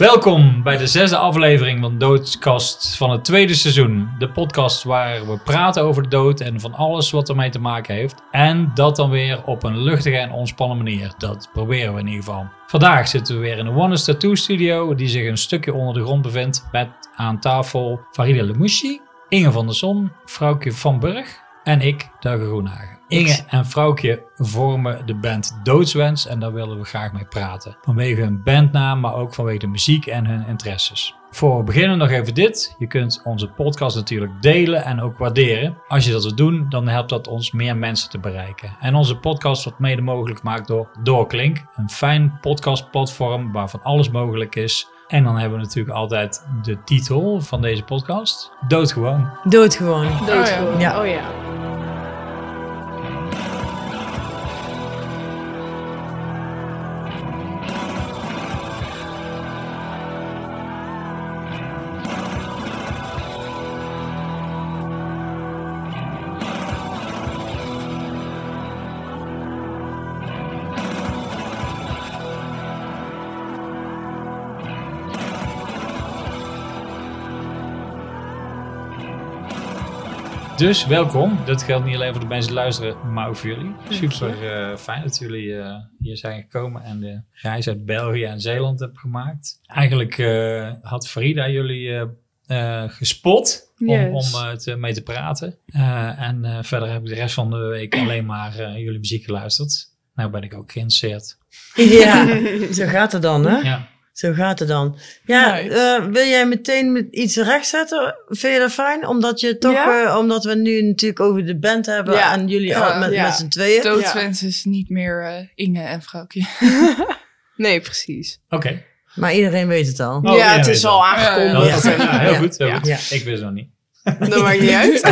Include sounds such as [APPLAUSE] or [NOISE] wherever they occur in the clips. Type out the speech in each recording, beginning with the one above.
Welkom bij de zesde aflevering van Doodskast van het tweede seizoen. De podcast waar we praten over de dood en van alles wat ermee te maken heeft. En dat dan weer op een luchtige en ontspannen manier. Dat proberen we in ieder geval. Vandaag zitten we weer in de One Tattoo Studio, die zich een stukje onder de grond bevindt. Met aan tafel Farida Lemouchi, Inge van der Zon, Vrouwke van Burg en ik, Duigen Groenhagen. Inge en Vrouwtje vormen de band Doodswens en daar willen we graag mee praten. Vanwege hun bandnaam, maar ook vanwege de muziek en hun interesses. Voor we beginnen nog even dit. Je kunt onze podcast natuurlijk delen en ook waarderen. Als je dat wilt doen, dan helpt dat ons meer mensen te bereiken. En onze podcast wordt mede mogelijk gemaakt door Doorklink. Een fijn podcastplatform waarvan alles mogelijk is. En dan hebben we natuurlijk altijd de titel van deze podcast. Doodgewoon. Doodgewoon. Doodgewoon. Ja. Oh ja. Dus welkom. Dat geldt niet alleen voor de mensen die luisteren, maar ook voor jullie. Super eh, fijn dat jullie eh, hier zijn gekomen en de reis uit België en Zeeland hebben gemaakt. Eigenlijk eh, had Frida jullie gespot om, Yes. om te, mee te praten. Eh, en eh, verder heb ik de rest van de week alleen maar eh, jullie muziek geluisterd. Nou ben ik ook geïnteresseerd. Ja, [LAUGHS] zo gaat het dan, hè? Ja. Zo gaat het dan. Ja, Nice. eh, wil jij meteen met iets rechtzetten? Vind je dat fijn? Omdat, je toch, Ja. eh, omdat we nu natuurlijk over de band hebben Ja. en jullie Ja, al met, ja. met z'n tweeën. Doodswens is niet meer eh, Inge en Vrouwtje. [LAUGHS] [LAUGHS] Nee, precies. Oké. Maar iedereen weet het al. Oh, ja, het is al aangekondigd. Ja, ja, heel Ja. goed. Heel Ja. goed. Ja. Ik wist het nog niet. Dat maakt niet [LAUGHS] uit.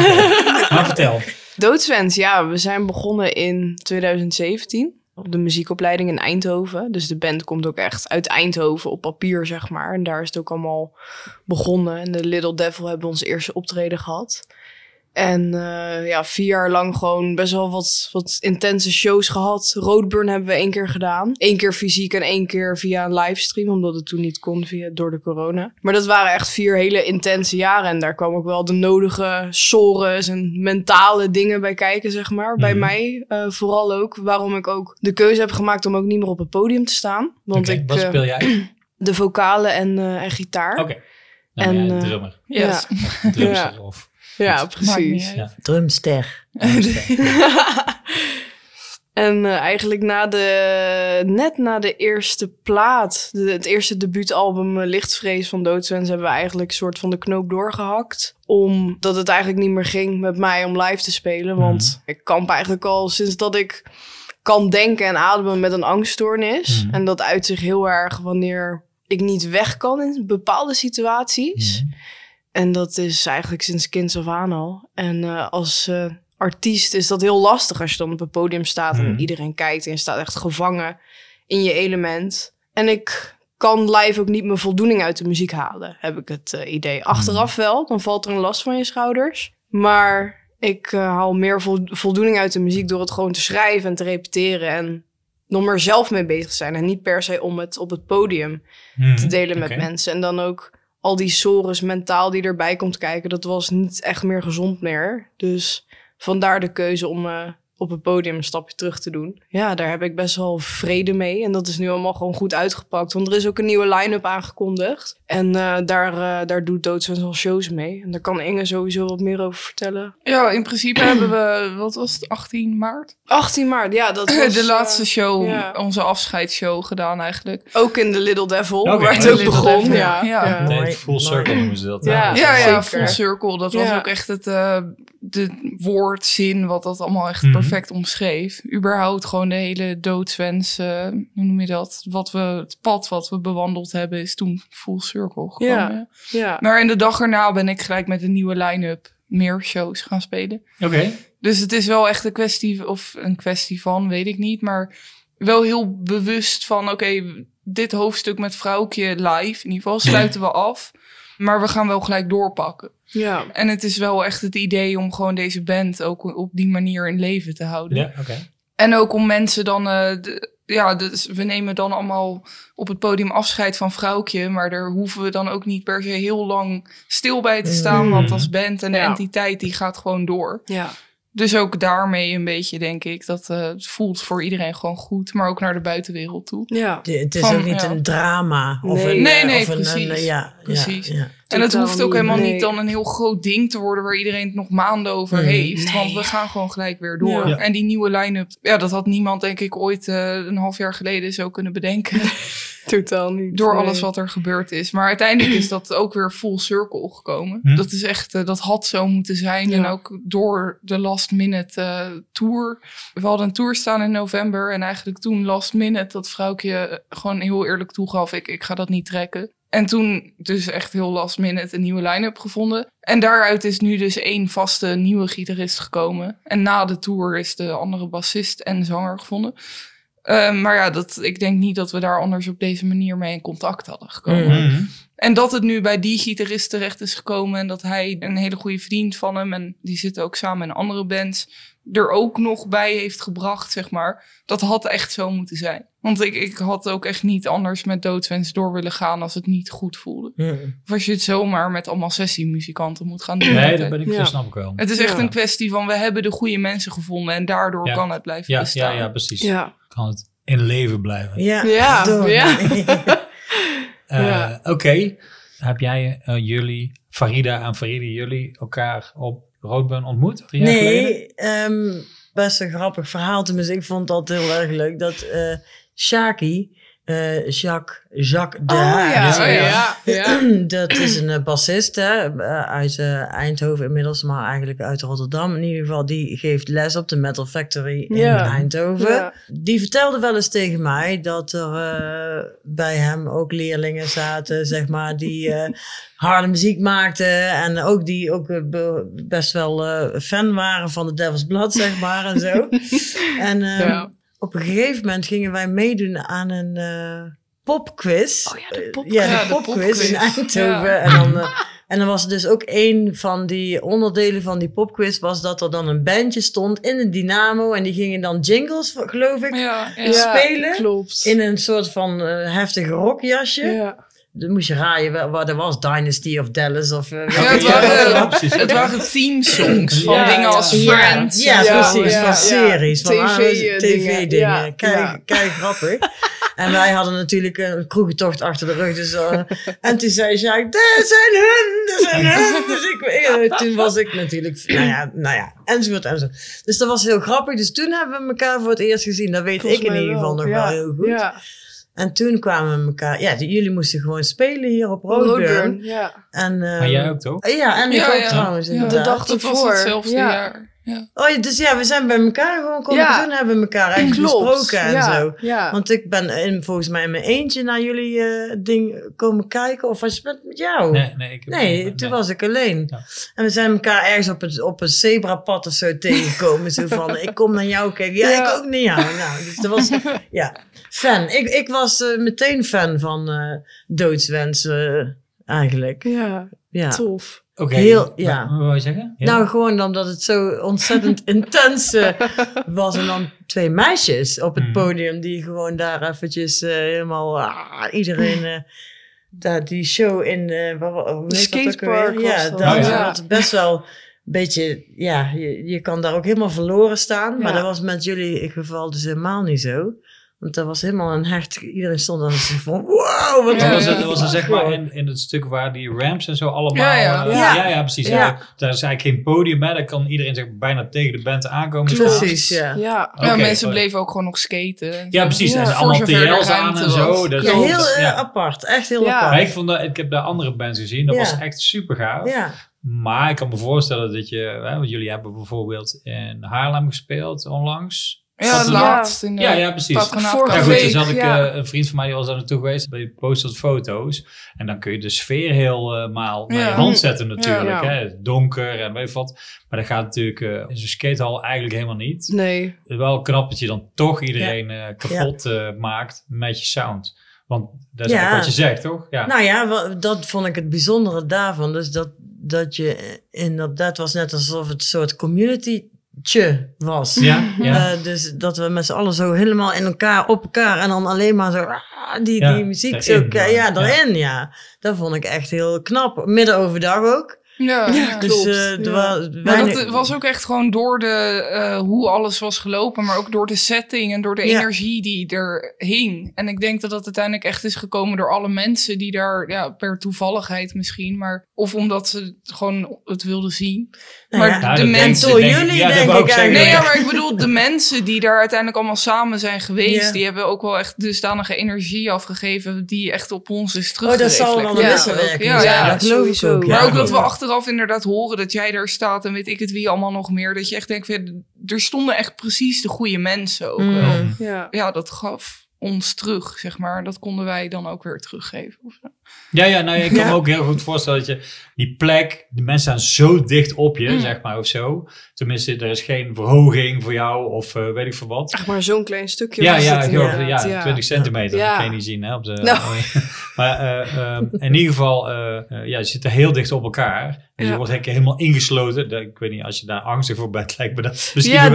Maar vertel. Doodswens, ja. We zijn begonnen in 2017 op de muziekopleiding in Eindhoven. Dus de band komt ook echt uit Eindhoven op papier, zeg maar. En daar is het ook allemaal begonnen. En de Little Devil hebben ons eerste optreden gehad. En eh, ja, vier jaar lang gewoon best wel wat, wat intense shows gehad. Roadburn hebben we één keer gedaan. Eén keer fysiek en één keer via een livestream. Omdat het toen niet kon via, door de corona. Maar dat waren echt vier hele intense jaren. En daar kwam ook wel de nodige sores en mentale dingen bij kijken, zeg maar. Bij Mhm. mij eh, vooral ook. Waarom ik ook de keuze heb gemaakt om ook niet meer op het podium te staan. Want ik Wat eh, speel jij? de vocalen en, eh, en gitaar. Oké. Ben En, eh, drummer. Yes. Drumster Ja. of... Ja, precies. uit. Drumster. [LAUGHS] en eh, eigenlijk na de, net na de eerste plaat, de- het eerste debuutalbum eh, Lichtvrees van Doodswens, hebben we eigenlijk een soort van de knoop doorgehakt. Omdat het eigenlijk niet meer ging met mij om live te spelen. Want ik kamp eigenlijk al sinds dat ik kan denken en ademen met een angststoornis. Mhm. En dat uit zich heel erg wanneer ik niet weg kan in bepaalde situaties. Mhm. En dat is eigenlijk sinds kinds af aan al. En eh, als eh, artiest is dat heel lastig als je dan op het podium staat Mhm. en iedereen kijkt en je staat echt gevangen in je element. En ik kan live ook niet mijn voldoening uit de muziek halen, heb ik het eh, idee. Achteraf wel, dan valt er een last van je schouders. Maar ik haal meer vol- voldoening uit de muziek door het gewoon te schrijven en te repeteren en nog er zelf mee bezig te zijn. En niet per se om het op het podium Mhm. te delen met mensen. En dan ook al die sores mentaal die erbij komt kijken, dat was niet echt meer gezond meer. Dus vandaar de keuze om eh, op het podium een stapje terug te doen. Ja, daar heb ik best wel vrede mee. En dat is nu allemaal gewoon goed uitgepakt. Want er is ook een nieuwe line-up aangekondigd. En eh, daar, eh, daar doet Doodswens al shows mee. En daar kan Inge sowieso wat meer over vertellen. Ja, in principe hebben we, wat was het, 18 maart? 18 maart, ja, dat [LAUGHS] was de laatste eh, show, ja. onze afscheidsshow gedaan eigenlijk. ook in de Little Devil, waar het de ook Little begon. Devil, Ja, ja. ja. Nee, full circle noemen ze dat. Ja. Ja, full circle. Dat was ook echt het eh, de woordzin wat dat allemaal echt Mhm. perfect omschreef. Überhaupt gewoon de hele doodswens, eh, hoe noem je dat? Wat we, het pad wat we bewandeld hebben is toen full circle gekomen. Ja. Ja. Maar in de dag erna ben ik gelijk met een nieuwe line-up meer shows gaan spelen. Oké. Dus het is wel echt een kwestie, of een kwestie van, weet ik niet. Maar wel heel bewust van, oké, dit hoofdstuk met vrouwtje live, in ieder geval, sluiten we af. Maar we gaan wel gelijk doorpakken. Ja. En het is wel echt het idee om gewoon deze band ook op die manier in leven te houden. Ja, oké. En ook om mensen dan, eh, de- ja, dus we nemen dan allemaal op het podium afscheid van vrouwtje, maar daar hoeven we dan ook niet per se heel lang stil bij te staan, Mm. want als band en de Ja. entiteit die gaat gewoon door. Ja. Dus ook daarmee een beetje, denk ik, dat eh, het voelt voor iedereen gewoon goed, maar ook naar de buitenwereld toe. Ja. De- Het is Van, ook niet ja. een drama. Of Nee. een, Nee, eh, nee, of een, precies. een- ja, Precies. Ja, ja. En het hoeft ook helemaal nee. niet dan een heel groot ding te worden waar iedereen het nog maanden over Mm. heeft. Nee. Want we gaan gewoon gelijk weer door. Ja. En die nieuwe line-up, ja, dat had niemand denk ik ooit eh, een half jaar geleden zo kunnen bedenken. [LAUGHS] Totaal niet. door nee. alles wat er gebeurd is. Maar uiteindelijk is dat ook weer full circle gekomen. Hm. Dat is echt, eh, dat had zo moeten zijn. Ja. En ook door de last minute eh, tour. We hadden een tour staan in november. En eigenlijk toen last minute dat vrouwtje gewoon heel eerlijk toegaf. Ik, ik ga dat niet trekken. En toen dus echt heel last minute een nieuwe line-up gevonden. En daaruit is nu dus één vaste nieuwe gitarist gekomen. En na de tour is de andere bassist en zanger gevonden. Eh, maar ja, dat, ik denk niet dat we daar anders op deze manier mee in contact hadden gekomen. Mhm. Mhm. En dat het nu bij die gitarist terecht is gekomen. En dat hij een hele goede vriend van hem. En die zitten ook samen in andere bands. Er ook nog bij heeft gebracht, zeg maar. Dat had echt zo moeten zijn. Want ik, ik had ook echt niet anders met doodswens door willen gaan als het niet goed voelde. Of als je het zomaar met allemaal sessiemuzikanten moet gaan doen. Nee, dat ben ik, Ja. snap ik wel. Het is echt Ja. een kwestie van we hebben de goede mensen gevonden. En daardoor Ja. kan het blijven Ja, bestaan. ja, ja, precies. Ja. Kan het in leven blijven. Ja, Ja, door. ja. [LAUGHS] Eh, Ja. Oké, heb jij eh, jullie, Farida en Farida, jullie elkaar op Roodburn ontmoet? Drie jaar geleden? Nee, ehm, best een grappig verhaal. Tenminste, ik vond dat heel erg leuk. Dat eh Shaki, eh, Jacques, Jacques de Oh ja, Ja, oh, ja. ja. ja. [CLEARS THROAT] dat is een eh, bassist hè, eh, uit eh, Eindhoven inmiddels, maar eigenlijk uit Rotterdam. In ieder geval, die geeft les op de Metal Factory in Ja. Eindhoven. Die vertelde wel eens tegen mij dat er eh, bij hem ook leerlingen zaten, zeg maar, die eh, [LAUGHS] harde muziek maakten. En ook die ook eh, be- best wel eh, fan waren van de Devil's Blood, zeg maar, en zo. [LAUGHS] en ehm, Ja. Op een gegeven moment gingen wij meedoen aan een eh, popquiz. Oh ja, de Eh, popquiz. ja, de Ja, de popquiz in. Eindhoven. Ja. En dan... eh, en dan was er dus ook een van die onderdelen van die popquiz... was dat er dan een bandje stond in een dynamo... en die gingen dan jingles, geloof ik, Ja, ja. Ja. spelen Klopt. in een soort van heftig rockjasje. ja. Dan moest je raaien wa- wat er was. Dynasty of Dallas of... eh, Ja, het waren, ja, precies. het waren theme songs van Ja, dingen als ja. Friends. Ja, Ja, precies. ja, van ja. series. Van TV dingen. TV-dingen. Ja, Kijk, ja. kijk, grappig. en wij hadden natuurlijk een kroegentocht achter de rug. Dus, eh, en toen zei Jacques, dat zijn hun, dat zijn hun. Dus ik, eh, toen was ik natuurlijk, nou ja, nou ja, enzovoort, enzovoort. Dus dat was heel grappig. Dus toen hebben we elkaar voor het eerst gezien. Dat weet Volgens ik in ieder geval nog Ja. wel heel goed. En toen kwamen we elkaar, ja, die- jullie moesten gewoon spelen hier op Roadburn. Roadburn. Ja. En, eh, Maar jij ook toch? Ja, en ik Ja, ook ja. trouwens. Ja. inderdaad. De dag Dat was ervoor. hetzelfde Ja. jaar. Ja. Oh, ja, dus ja, we zijn bij elkaar gewoon komen. Ja. Toen hebben we elkaar echt Klopt. besproken en ja. zo. Ja. Want ik ben in, volgens mij in mijn eentje naar jullie eh, ding komen kijken. Of was je met, met jou? Nee, nee, ik heb Nee, nee. toen was ik alleen. Ja. En we zijn elkaar ergens op, het, op een zebrapad of zo tegengekomen. [LAUGHS] zo van, ik kom naar jou kijken. Ja, Ja. ik ook naar jou. Nou, dus dat was, [LAUGHS] ja, fan. Ik, ik was eh, meteen fan van eh doodswens eh, eigenlijk. ja, Ja. tof. Oké, Heel- ja. Wat, wat wou je zeggen? Nou, gewoon omdat het zo ontzettend [LAUGHS] intens was. En dan twee meisjes op het Mhm. podium die gewoon daar eventjes helemaal... ah, iedereen... eh, daar die show in... eh ook Skatepark Ja, dat. dat Oh, ja. was best wel een beetje... Ja, je, je kan daar ook helemaal verloren staan. Maar dat was met jullie geval dus helemaal niet zo. Want dat was helemaal een hecht... Iedereen stond dan zo van... Wow, wat Ja, was, het, dat was zeg maar in, in het stuk waar die ramps en zo allemaal... Ja, ja. eh, Ja. ja, ja, precies. Ja. Ja. Daar is eigenlijk geen podium bij. Daar kan iedereen zeg, maar, bijna tegen de band aankomen. Precies, ja. Ja. Mensen sorry. bleven ook gewoon nog skaten. Ja, precies. Ja, en allemaal TL's aan en zo. Dat Ja, heel eh, ja. apart. Echt heel Ja. apart. Maar ik, vond dat, ik heb de andere bands gezien. Dat Ja. was echt super gaaf. Ja. Maar ik kan me voorstellen dat je... Hè, want jullie hebben bijvoorbeeld in Haarlem gespeeld onlangs. Ja, laatst in de Ja, ja, precies. Ja, Vorige goed, week, dus had ik ja. eh, een vriend van mij die was daar naartoe geweest. Die postte wat foto's. En dan kun je de sfeer helemaal naar je Ja. hand zetten natuurlijk. Ja. Hè? Donker en weet je wat. Maar dat gaat natuurlijk eh, in zo'n skatehal eigenlijk helemaal niet. Nee. Wel knap dat je dan toch iedereen eh, kapot eh, maakt met je sound. Want dat is Ja. wat je zegt, toch? Ja. Nou ja, dat vond ik het bijzondere daarvan. Dus dat, dat je inderdaad was net alsof het een soort community tje was. Ja, ja. Eh, dus dat we met z'n allen zo helemaal in elkaar, op elkaar en dan alleen maar zo ah, die, Ja, die muziek erin zo, ja, daarin, ja. Dat vond ik echt heel knap. Midden overdag ook. Ja, ja. Dus klopt. eh, Ja. Maar dat was ook echt gewoon door de, eh, hoe alles was gelopen, maar ook door de setting en door de Ja. energie die er hing. En ik denk dat dat uiteindelijk echt is gekomen door alle mensen die daar, ja, per toevalligheid misschien, maar of omdat ze het gewoon het wilden zien. Nou maar ja, de mensen. door denk ik- jullie, denk ik zeggen. Nee, ja, maar ik bedoel, de mensen die daar uiteindelijk allemaal samen zijn geweest, Ja. die hebben ook wel echt dusdanige energie afgegeven die echt op ons is Oh, terug. dat zal wel een Ja, wisselwerking dat geloof ik sowieso. ook. Maar ja. ook dat we Ja. Achteraf inderdaad horen dat jij daar staat en weet ik het wie allemaal nog meer. Dat je echt denkt, van, er stonden echt precies de goede mensen ook Mm. wel. Ja. Ja, dat gaf ons terug, zeg maar. Dat konden wij dan ook weer teruggeven. Ja, ja, nou, ja, ik kan me ook heel goed voorstellen dat je die plek, de mensen staan zo dicht op je, Mm. zeg maar, of zo. Tenminste, er is geen verhoging voor jou of eh, weet ik veel wat. Echt maar zo'n klein stukje Ja, ja, ja, 20 centimeter. Ja. Dat kan je niet zien hè, op de. Nou. [LAUGHS] maar eh, ehm, in ieder geval, eh, eh, ja, je zit er heel dicht op elkaar. Dus je wordt eigenlijk helemaal ingesloten. Dat- Ik weet niet, als je daar angstig voor bent, [LAUGHS] lijkt me dat misschien Ja, weer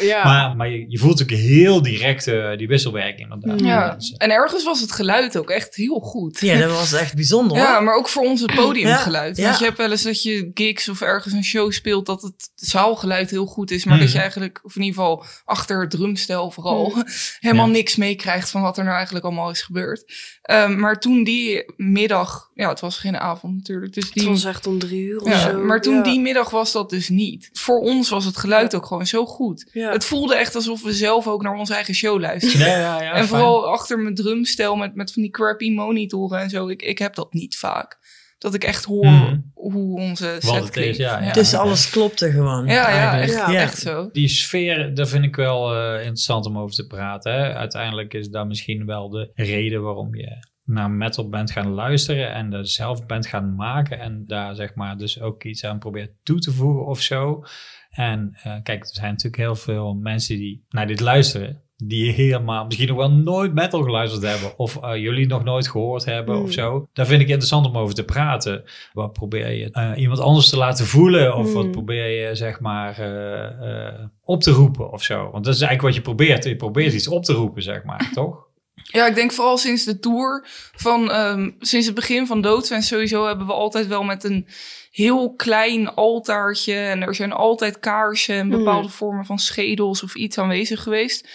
ja. Maar, maar je, je voelt ook heel direct die wisselwerking. Ja, Dus, en ergens was het geluid ook echt heel goed. Ja, dat was echt bijzonder. Ja, maar ook voor ons het podiumgeluid. Ja, Want je hebt wel eens dat je gigs of ergens een show speelt dat het zaalgeluid heel goed is, maar dat je eigenlijk, of in ieder geval achter het drumstel vooral, [LAUGHS] helemaal Ja. niks meekrijgt van wat er nou eigenlijk allemaal is gebeurd. Ehm, maar toen die middag, ja, het was geen avond natuurlijk, dus Het die. was echt om drie uur of Ja, zo. maar toen ja. die middag was dat dus niet. Voor ons was het geluid ook gewoon zo goed. Ja. Het voelde echt alsof we zelf ook naar onze eigen show luisterden. ja, ja, ja, en fijn. vooral achter mijn drumstel met, met van die crappy monitoren en zo. Ik, ik heb dat niet vaak. Dat ik echt hoor Mhm. hoe onze set het is, klinkt. ja, ja. Dus alles klopte gewoon. Ja, echt, Ja. echt zo. Die sfeer, daar vind ik wel eh, interessant om over te praten. Hè? Uiteindelijk is dat misschien wel de reden waarom je naar metal bent gaan luisteren en dat zelf bent gaan maken en daar zeg maar dus ook iets aan probeert toe te voegen of zo. En eh, kijk, er zijn natuurlijk heel veel mensen die naar dit luisteren, die helemaal misschien nog wel nooit metal geluisterd hebben of eh, jullie nog nooit gehoord hebben Mm. of zo. Daar vind ik interessant om over te praten. Wat probeer je eh, iemand anders te laten voelen of wat Mm. probeer je zeg maar eh, op te roepen of zo. Want dat is eigenlijk wat je probeert. Je probeert iets op te roepen, zeg maar, [LAUGHS] toch? Ja, ik denk vooral sinds de tour van ehm, sinds het begin van Doodswens sowieso hebben we altijd wel met een heel klein altaartje en er zijn altijd kaarsen en Mm. bepaalde vormen van schedels of iets aanwezig geweest.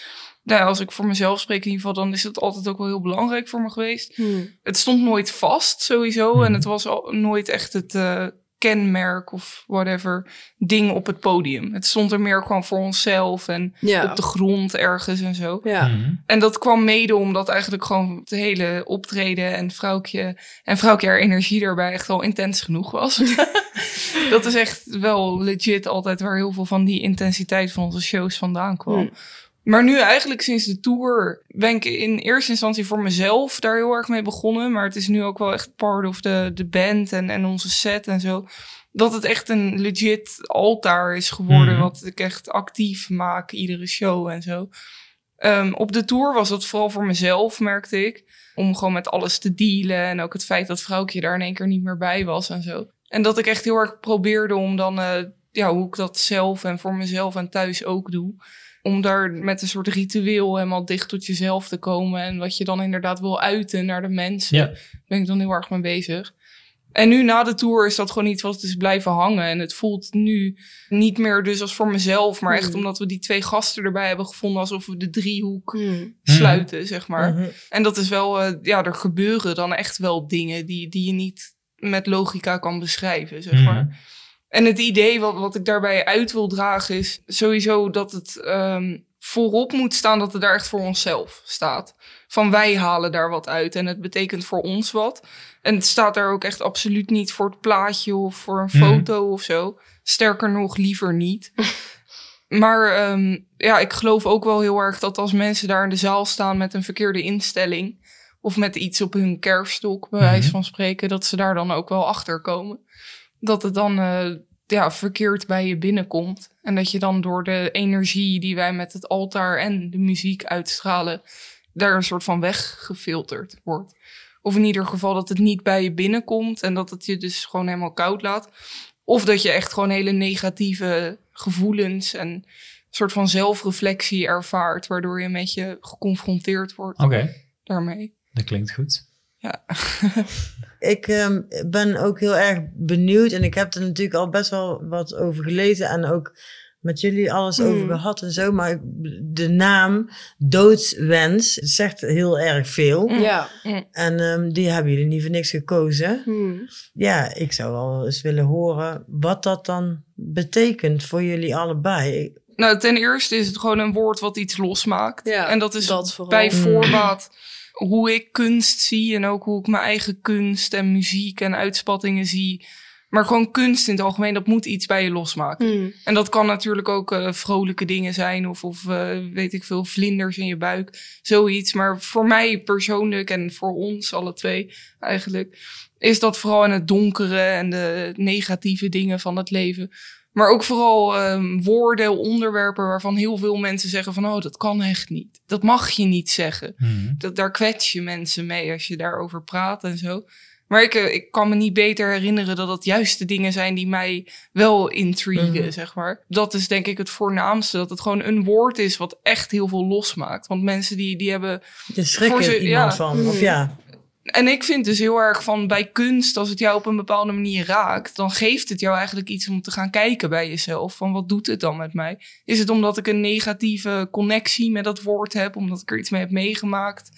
Nou, als ik voor mezelf spreek in ieder geval, dan is het altijd ook wel heel belangrijk voor me geweest. Hmm. Het stond nooit vast sowieso Mhm. en het was al nooit echt het eh, kenmerk of whatever ding op het podium. Het stond er meer gewoon voor onszelf en Ja. op de grond ergens en zo. ja. Mhm. En dat kwam mede omdat eigenlijk gewoon het hele optreden en vrouwtje en vrouwtje haar energie daarbij echt al intens genoeg was. [LAUGHS] [LAUGHS] dat is echt wel legit altijd waar heel veel van die intensiteit van onze shows vandaan kwam. Hmm. Maar nu eigenlijk sinds de tour ben ik in eerste instantie voor mezelf daar heel erg mee begonnen. Maar het is nu ook wel echt part of de, de band en, en onze set en zo. Dat het echt een legit altaar is geworden. Mhm. Wat ik echt actief maak, iedere show en zo. Ehm, op de tour was dat vooral voor mezelf, merkte ik. Om gewoon met alles te dealen. En ook het feit dat vrouwtje daar in één keer niet meer bij was en zo. En dat ik echt heel erg probeerde om dan, eh, ja, hoe ik dat zelf en voor mezelf en thuis ook doe. Om daar met een soort ritueel helemaal dicht tot jezelf te komen. En wat je dan inderdaad wil uiten naar de mensen. Ja. Ben ik dan heel erg mee bezig. En nu na de tour is dat gewoon iets wat is blijven hangen. En het voelt nu niet meer dus als voor mezelf. Maar echt Hmm. omdat we die twee gasten erbij hebben gevonden. Alsof we de driehoek Hmm. sluiten, zeg maar. En dat is wel, eh, ja, er gebeuren dan echt wel dingen die, die je niet met logica kan beschrijven, zeg maar. En het idee wat, wat ik daarbij uit wil dragen is sowieso dat het ehm, voorop moet staan dat het daar echt voor onszelf staat. Van wij halen daar wat uit en het betekent voor ons wat. En het staat daar ook echt absoluut niet voor het plaatje of voor een Mhm. foto of zo. Sterker nog, liever niet. [LAUGHS] Maar ehm, ja, ik geloof ook wel heel erg dat als mensen daar in de zaal staan met een verkeerde instelling. Of met iets op hun kerfstok, bij wijze Mhm. van spreken, dat ze daar dan ook wel achter komen. Dat het dan eh, ja, verkeerd bij je binnenkomt. En dat je dan door de energie die wij met het altaar en de muziek uitstralen, daar een soort van weggefilterd wordt. Of in ieder geval dat het niet bij je binnenkomt en dat het je dus gewoon helemaal koud laat. Of dat je echt gewoon hele negatieve gevoelens en een soort van zelfreflectie ervaart, waardoor je met je geconfronteerd wordt daarmee. dat klinkt goed. Ja. [LAUGHS] Ik ehm, ben ook heel erg benieuwd en ik heb er natuurlijk al best wel wat over gelezen en ook met jullie alles Mm. over gehad en zo. Maar de naam doodswens zegt heel erg veel. Mm. Ja. En ehm, die hebben jullie niet voor niks gekozen. Hmm. Ja, ik zou wel eens willen horen wat dat dan betekent voor jullie allebei. Nou, ten eerste is het gewoon een woord wat iets losmaakt. Ja, en dat is dat bij Mm. voorbaat hoe ik kunst zie en ook hoe ik mijn eigen kunst en muziek en uitspattingen zie. Maar gewoon kunst in het algemeen, dat moet iets bij je losmaken. Hmm. En dat kan natuurlijk ook eh, vrolijke dingen zijn of, of eh, weet ik veel, vlinders in je buik. Zoiets. Maar voor mij persoonlijk en voor ons alle twee eigenlijk, is dat vooral in het donkere en de negatieve dingen van het leven. Maar ook vooral ehm, woorden, onderwerpen waarvan heel veel mensen zeggen van, oh, dat kan echt niet. Dat mag je niet zeggen. Mhm. Dat, daar kwets je mensen mee als je daarover praat en zo. Maar ik, eh, ik kan me niet beter herinneren dat dat juist de dingen zijn die mij wel intrigen, Mhm. zeg maar. Dat is denk ik het voornaamste. Dat het gewoon een woord is wat echt heel veel losmaakt. Want mensen die, die hebben... Voor er ze- iemand ja. van. Of Mm. ja, En ik vind dus heel erg van bij kunst, als het jou op een bepaalde manier raakt, dan geeft het jou eigenlijk iets om te gaan kijken bij jezelf. Van wat doet het dan met mij? Is het omdat ik een negatieve connectie met dat woord heb, omdat ik er iets mee heb meegemaakt?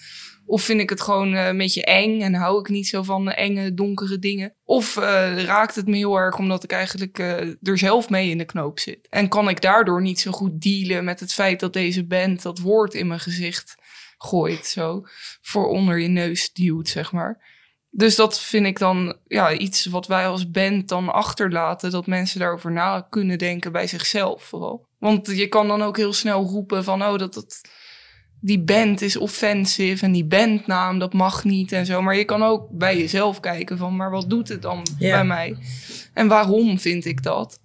Of vind ik het gewoon eh, een beetje eng en hou ik niet zo van eh, enge, donkere dingen? Of eh, raakt het me heel erg omdat ik eigenlijk er zelf mee in de knoop zit? En kan ik daardoor niet zo goed dealen met het feit dat deze band dat woord in mijn gezicht gooit, zo voor onder je neus duwt, zeg maar. Dus dat vind ik dan ja, iets wat wij als band dan achterlaten. Dat mensen daarover na kunnen denken bij zichzelf vooral. Want je kan dan ook heel snel roepen van... oh, dat, dat, die band is offensive en die bandnaam, dat mag niet en zo. Maar je kan ook bij jezelf kijken van... maar wat doet het dan bij mij? En waarom vind ik dat?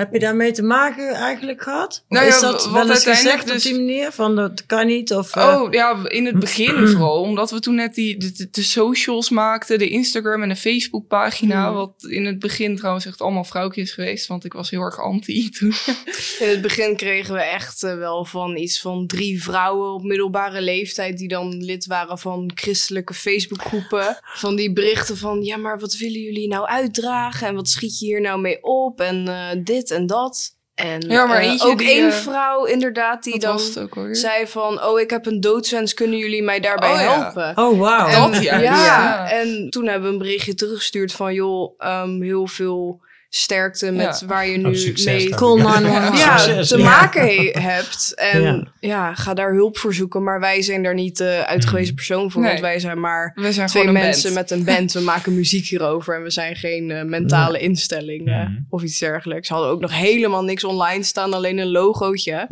Heb je daarmee te maken eigenlijk gehad? Of Nou ja, is dat wat wel eens gezegd dus- op die manier? Van dat kan niet? Of, eh, Oh ja, in het begin [CLEARS THROAT] vooral. Omdat we toen net die, de, de- de socials maakten. De Instagram en de Facebook pagina. Hmm. Wat in het begin trouwens echt allemaal vrouwtjes geweest. Want ik was heel erg anti [LAUGHS] toen. In het begin kregen we echt eh, wel van iets van drie vrouwen op middelbare leeftijd die dan lid waren van christelijke Facebookgroepen. Van die berichten van ja, maar wat willen jullie nou uitdragen en wat schiet je hier nou mee op en eh, dit en dat. En Ja, maar eh, eentje ook die, één eh, vrouw inderdaad die dan ook zei van oh ik heb een doodswens, kunnen jullie mij daarbij Oh, ja. helpen? oh, wauw. En- Dat, ja. ja, Ja. en toen hebben we een berichtje teruggestuurd van joh, ehm, heel veel sterkte met Ja. waar je Oh, nu succes mee dan. Call 911. ja, Succes, te maken he- hebt. En Ja. ja. ga daar hulp voor zoeken. Maar wij zijn daar niet de uitgewezen persoon voor. Nee. Want wij zijn maar We zijn twee mensen band. met een band. We maken muziek hierover. En we zijn geen eh, mentale instelling eh, Mhm. of iets dergelijks. We hadden ook nog helemaal niks online staan. Alleen een logootje.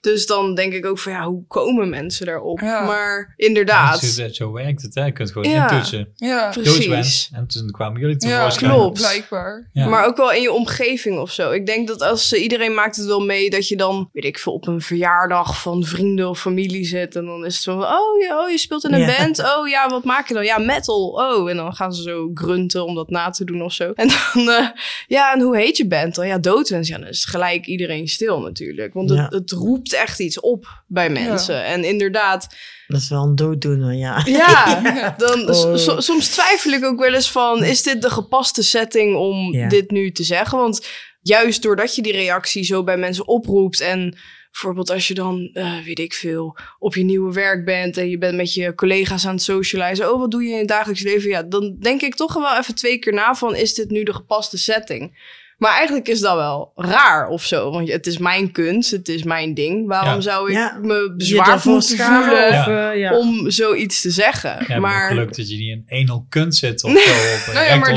Dus dan denk ik ook van ja, hoe komen mensen daarop? Ja. Maar inderdaad. Zo, zo werkt het, hè? Je kunt gewoon Ja. intoetsen. Ja, Precies. En toen kwamen jullie ja tevoorschijn. klopt. Blijkbaar. Ja. Maar ook wel in je omgeving of zo. Ik denk dat als eh, iedereen maakt het wel mee dat je dan, weet ik veel, op een verjaardag van vrienden of familie zit. En dan is het zo van, oh ja, oh, je speelt in een Ja. band. Oh ja, wat maak je dan? Ja, metal. Oh, en dan gaan ze zo grunten om dat na te doen of zo. En dan, eh, ja, en hoe heet je band dan? Ja, Doodwens. Ja, dan is gelijk iedereen stil natuurlijk. Want het, Ja. het roept echt iets op bij mensen. En inderdaad, Dat is wel een dooddoener, ja. ja, [LAUGHS] dan, Oh. so- soms twijfel ik ook wel eens van... is dit de gepaste setting om Ja. dit nu te zeggen? Want juist doordat je die reactie zo bij mensen oproept... en bijvoorbeeld als je dan, eh, weet ik veel... op je nieuwe werk bent en je bent met je collega's aan het socializen... oh, wat doe je in het dagelijks leven? Ja, dan denk ik toch wel even twee keer na van... is dit nu de gepaste setting? Maar eigenlijk is dat wel raar of zo. Want het is mijn kunst, het is mijn ding. Waarom Ja. zou ik Ja. me bezwaar moeten voelen... of, eh, ja. om zoiets te zeggen? Ja, maar maar geluk dat je niet in enel kunt zitten of [LAUGHS] zo. Op een Nou ja, maar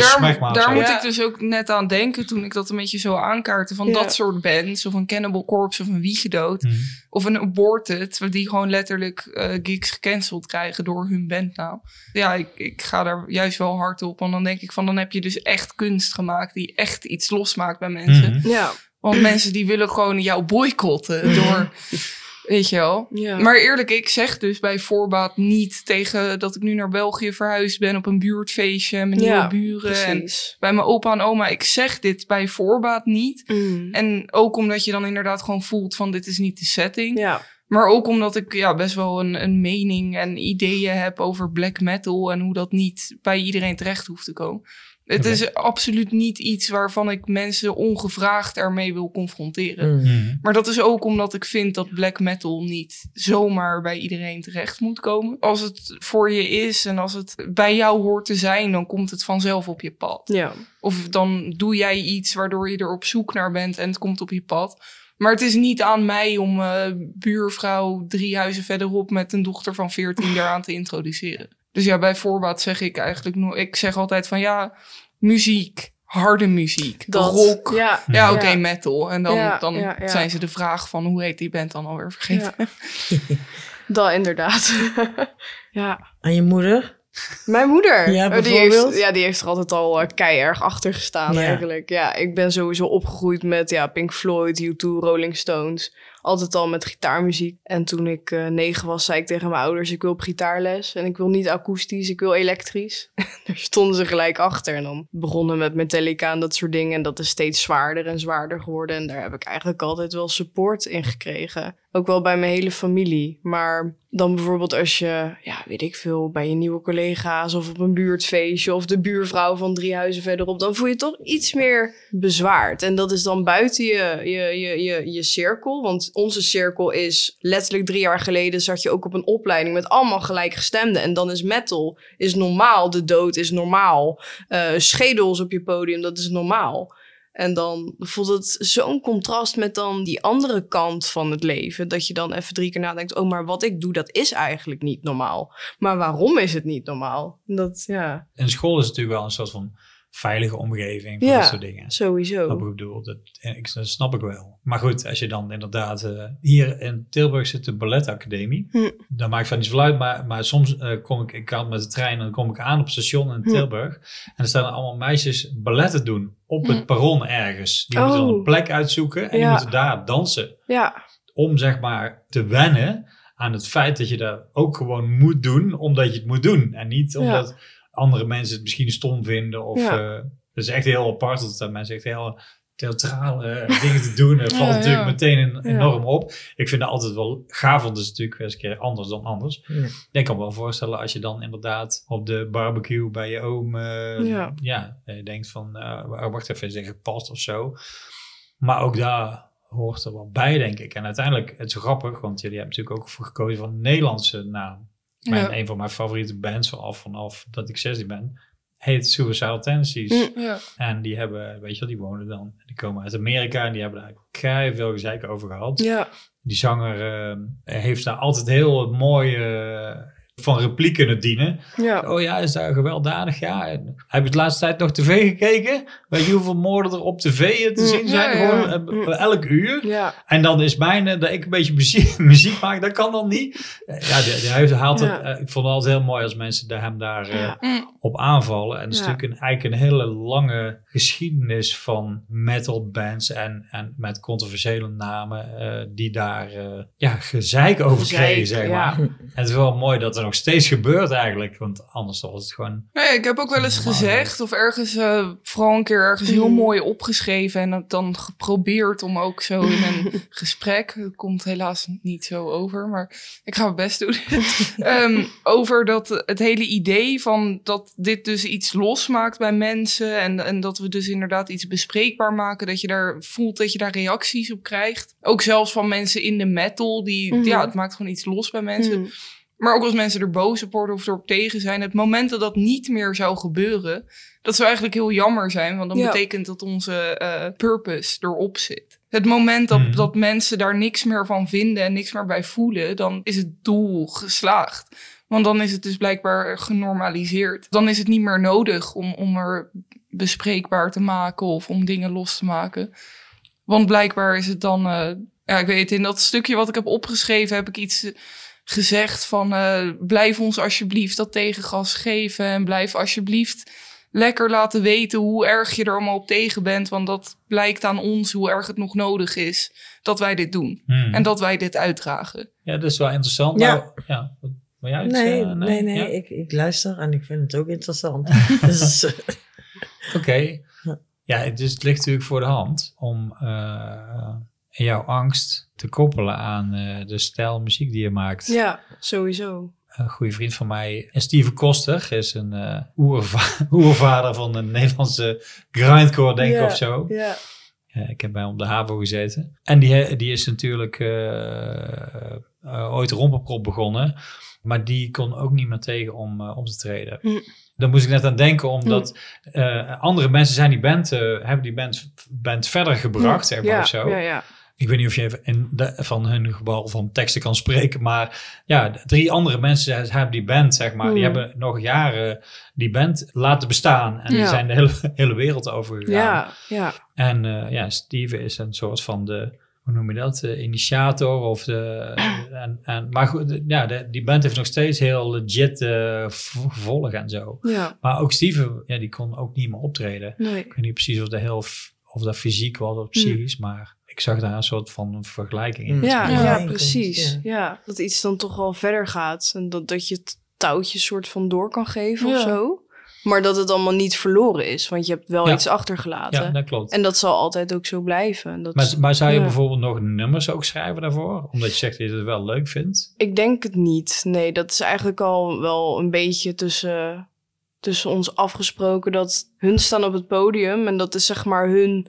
daar, zo. moet Ja. ik dus ook net aan denken toen ik dat een beetje zo aankaartte. Van Ja. dat soort bands, of een Cannibal Corpse of een Wiegedood. Mhm. Of een Aborted, die gewoon letterlijk eh gigs gecanceld krijgen door hun bandnaam. Ja, ik, ik ga daar juist wel hard op. Want dan denk ik van, dan heb je dus echt kunst gemaakt die echt iets losmaakt bij mensen. Mhm. ja, Want mensen die willen gewoon jou boycotten door [LAUGHS] Weet je wel? Ja. Maar eerlijk, ik zeg dus bij voorbaat niet tegen dat ik nu naar België verhuisd ben op een buurtfeestje. Mijn Ja, nieuwe buren en bij mijn opa en oma. Ik zeg dit bij voorbaat niet. Mm. En ook omdat je dan inderdaad gewoon voelt van dit is niet de setting. Ja. Maar ook omdat ik ja, best wel een, een mening en ideeën heb over black metal en hoe dat niet bij iedereen terecht hoeft te komen. Het is absoluut niet iets waarvan ik mensen ongevraagd ermee wil confronteren. Mm. Mhm. Maar dat is ook omdat ik vind dat black metal niet zomaar bij iedereen terecht moet komen. Als het voor je is en als het bij jou hoort te zijn, dan komt het vanzelf op je pad. Ja. Of dan doe jij iets waardoor je er op zoek naar bent en het komt op je pad. Maar het is niet aan mij om eh, buurvrouw drie huizen verderop met een dochter van 14 daaraan [LAUGHS] te introduceren. Dus ja, bij voorbaat zeg ik eigenlijk nog, ik zeg altijd van ja, muziek, harde muziek, Dat. rock. Ja, Ja. oké, Ja. metal. En dan, Ja, dan ja, ja. zijn ze de vraag van hoe heet die band dan alweer vergeten. Ja. [LAUGHS] Dat inderdaad. [LAUGHS] ja. En je moeder? Mijn moeder. Ja, eh, die bijvoorbeeld? heeft, ja, die heeft er altijd al uh, keierg achter gestaan Ja. eigenlijk. Ja, ik ben sowieso opgegroeid met ja, Pink Floyd, U2, Rolling Stones. Altijd al met gitaarmuziek. En toen ik eh, negen was, zei ik tegen mijn ouders... ik wil op gitaarles en ik wil niet akoestisch, ik wil elektrisch. [LAUGHS] Daar stonden ze gelijk achter. En dan begonnen met Metallica en dat soort dingen. En dat is steeds zwaarder en zwaarder geworden. En daar heb ik eigenlijk altijd wel support in gekregen. Ook wel bij mijn hele familie. Maar dan bijvoorbeeld als je, ja, weet ik veel, bij je nieuwe collega's of op een buurtfeestje of de buurvrouw van drie huizen verderop, dan voel je toch iets meer bezwaard. En dat is dan buiten je, je, je, je, je cirkel. Want onze cirkel is letterlijk drie jaar geleden zat je ook op een opleiding met allemaal gelijkgestemden. En dan is metal is normaal, de dood is normaal, eh schedels op je podium, dat is normaal. En dan voelt het zo'n contrast met dan die andere kant van het leven. Dat je dan even drie keer nadenkt: oh, maar wat ik doe, dat is eigenlijk niet normaal. Maar waarom is het niet normaal? Dat, ja, En school is natuurlijk wel een soort van veilige omgeving Ja. dat soort dingen. sowieso. Ik bedoel, dat, en ik, dat snap ik wel. Maar goed, als je dan inderdaad... eh, hier in Tilburg zit de balletacademie. Hm. Daar maakt van niet zoveel uit. Maar, maar soms eh, kom ik... Ik kan met de trein en dan kom ik aan op het station in Hm. Tilburg. En er staan er allemaal meisjes balletten doen. Op het Hm. perron ergens. Die moeten dan Oh. een plek uitzoeken. En die moeten daar dansen. Ja, Om zeg maar te wennen aan het feit dat je dat ook gewoon moet doen. Omdat je het moet doen. En niet omdat andere mensen het misschien stom vinden. Of Ja. eh, het is echt heel apart dat uh, mensen echt heel theatrale eh, dingen te doen. Het valt Ja, natuurlijk ja. meteen enorm op. Ik vind het altijd wel gaaf, want het is natuurlijk wel eens een keer anders dan anders. Ja. Ik kan me wel voorstellen als je dan inderdaad op de barbecue bij je oom eh, Ja. ja. eh, denkt van, eh, wacht even, zeg ik past of zo. Maar ook daar hoort er wel bij, denk ik. En uiteindelijk, het is grappig, want jullie hebben natuurlijk ook voor gekozen voor een Nederlandse naam. Mijn, Ja. Een van mijn favoriete bands vanaf, vanaf dat ik 16 ben, heet Suicidal Tendencies. Ja. En die hebben, weet je wel, die wonen dan, die komen uit Amerika en die hebben daar kei veel gezeik over gehad. ja, Die zanger eh, heeft daar altijd heel mooi eh, van repliek kunnen dienen. ja. Oh ja, is daar gewelddadig? Ja. En heb je de laatste tijd nog tv gekeken? Weet je hoeveel moorden er op tv te Mm, zien zijn? ja, ja. Gewoon eh, elk uur. Ja, En dan is mijn, eh, dat ik een beetje muziek, [LAUGHS] muziek maak, dat kan dan niet. Eh, Ja, die, die heeft, haalt het, Ja. ik vond het altijd heel mooi als mensen daar, hem daar Ja. Mm. op aanvallen. En het is Ja. natuurlijk een, eigenlijk een hele lange geschiedenis van metal bands en, en met controversiële namen eh, die daar ja, gezeik over kregen, zeg ja. maar. En het is wel mooi dat er nog steeds gebeurt eigenlijk, want anders was het gewoon... Nee, ik heb ook wel eens gezegd, of ergens, eh, vooral een keer ergens heel Mm. mooi opgeschreven en het dan geprobeerd om ook zo in een [LAUGHS] gesprek, het komt helaas niet zo over, maar ik ga mijn best doen, [LAUGHS] Ehm, over dat het hele idee van dat dit dus iets losmaakt bij mensen en, en dat we dus inderdaad iets bespreekbaar maken, dat je daar voelt dat je daar reacties op krijgt. Ook zelfs van mensen in de metal, die, ja, het maakt gewoon iets los bij mensen. Hm. Maar ook als mensen er boos op worden of erop tegen zijn. Het moment dat dat niet meer zou gebeuren, dat zou eigenlijk heel jammer zijn. Want dan Ja. betekent dat onze eh, purpose erop zit. Het moment dat, Mhm. dat mensen daar niks meer van vinden en niks meer bij voelen, dan is het doel geslaagd. Want dan is het dus blijkbaar genormaliseerd. Dan is het niet meer nodig om, om er bespreekbaar te maken of om dingen los te maken. Want blijkbaar is het dan, eh, ja, ik weet, in dat stukje wat ik heb opgeschreven heb ik iets gezegd van eh, blijf ons alsjeblieft dat tegengas geven en blijf alsjeblieft lekker laten weten hoe erg je er allemaal op tegen bent. Want dat blijkt aan ons hoe erg het nog nodig is dat wij dit doen. Hmm. En dat wij dit uitdragen. Ja, dat is wel interessant. Ja. Nou, ja. wil jij iets, Nee, eh, nee, nee, Ja? ik, ik luister en ik vind het ook interessant. [LAUGHS] dus, eh, Oké. Ja. Ja, dus het ligt natuurlijk voor de hand om jouw angst te koppelen aan eh, de stijl muziek die je maakt. Ja, sowieso. Een goede vriend van mij, Steven Koster, is een eh oerva- [LAUGHS] oervader van de Nederlandse grindcore, denk ik, Ja. of zo. Ja. Ik heb bij hem op de HAVO gezeten. En die, die is natuurlijk eh, ooit romperprop begonnen. Maar die kon ook niet meer tegen om op te treden. Hm. Daar moest ik net aan denken, omdat eh, andere mensen zijn die band, hebben die band, band verder gebracht, zeg maar, ja, of zo. ja, ja. Ik weet niet of je even in de, van hun gebal van teksten kan spreken, maar ja, drie andere mensen hebben die band, zeg maar, die Hmm. hebben nog jaren die band laten bestaan. En die Ja. zijn de hele, [LAUGHS] hele wereld over gegaan. Ja, ja. En eh, ja, Steven is een soort van de, hoe noem je dat, de initiator of de, [CLEARS THROAT] en, en, maar goed, ja, de- die band heeft nog steeds heel legit gevolg en zo. Ja, Maar ook Steven, ja, die kon ook niet meer optreden. nee. Ik weet niet precies of dat heel, of dat fysiek was of psychisch, maar ik zag daar een soort van vergelijking in. Mm. Ja, Ja, precies. ja. Ja. dat iets dan toch wel verder gaat. En dat, dat je het touwtje soort van door kan geven of zo. Maar dat het allemaal niet verloren is. Want je hebt wel Ja. iets achtergelaten. Ja, dat klopt. En dat zal altijd ook zo blijven. En Dat Maar, maar zou je ja. bijvoorbeeld nog nummers ook schrijven daarvoor? Omdat je zegt dat je het wel leuk vindt? Ik denk het niet. Nee, dat is eigenlijk al wel een beetje tussen, tussen ons afgesproken. Dat hun staan op het podium en dat is zeg maar hun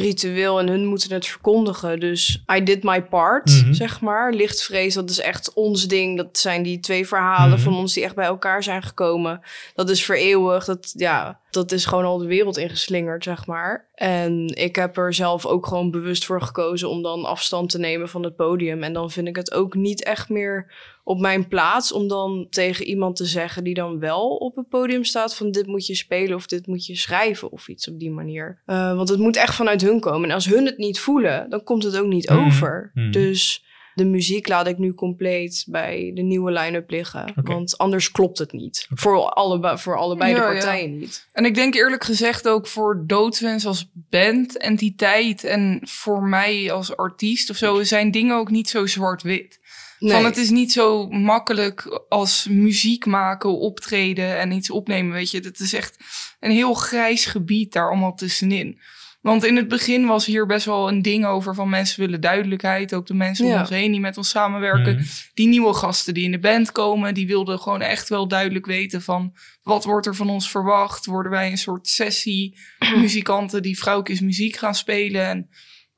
ritueel en hun moeten het verkondigen. Dus I did my part, Mhm. zeg maar. Lichtvrees, dat is echt ons ding. Dat zijn die twee verhalen Mhm. van ons die echt bij elkaar zijn gekomen. Dat is vereeuwigd. Dat, ja, dat is gewoon al de wereld ingeslingerd, zeg maar. En ik heb er zelf ook gewoon bewust voor gekozen om dan afstand te nemen van het podium. En dan vind ik het ook niet echt meer op mijn plaats om dan tegen iemand te zeggen die dan wel op het podium staat van dit moet je spelen of dit moet je schrijven of iets op die manier. Eh, want het moet echt vanuit hun komen. En als hun het niet voelen, dan komt het ook niet Mhm. over. Mhm. Dus de muziek laat ik nu compleet bij de nieuwe line-up liggen. Want anders klopt het niet. Voor, allebei, voor allebei de ja. partijen niet. En ik denk eerlijk gezegd ook voor Doodswens als band, entiteit en voor mij als artiest of zo zijn dingen ook niet zo zwart-wit. Nee. Van het is niet zo makkelijk als muziek maken, optreden en iets opnemen, weet je. Het is echt een heel grijs gebied daar allemaal tussenin. Want in het begin was hier best wel een ding over van mensen willen duidelijkheid. Ook de mensen om Ja. ons heen die met ons samenwerken. Mhm. Die nieuwe gasten die in de band komen, die wilden gewoon echt wel duidelijk weten van wat wordt er van ons verwacht. Worden wij een soort sessie [CLEARS THROAT] muzikanten die vrouwtjes muziek gaan spelen. En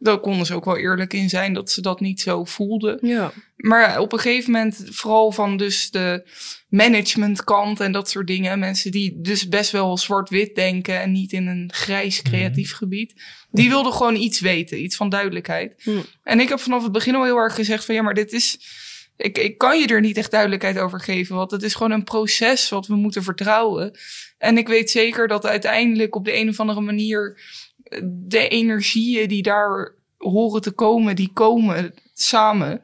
daar konden ze ook wel eerlijk in zijn dat ze dat niet zo voelden. Ja. Maar op een gegeven moment, vooral van dus de managementkant en dat soort dingen. Mensen die dus best wel zwart-wit denken en niet in een grijs creatief gebied. Die wilden gewoon iets weten, iets van duidelijkheid. En ik heb vanaf het begin al heel erg gezegd van ja, maar dit is... Ik, ik kan je er niet echt duidelijkheid over geven, want het is gewoon een proces wat we moeten vertrouwen. En ik weet zeker dat uiteindelijk op de een of andere manier de energieën die daar horen te komen, die komen samen.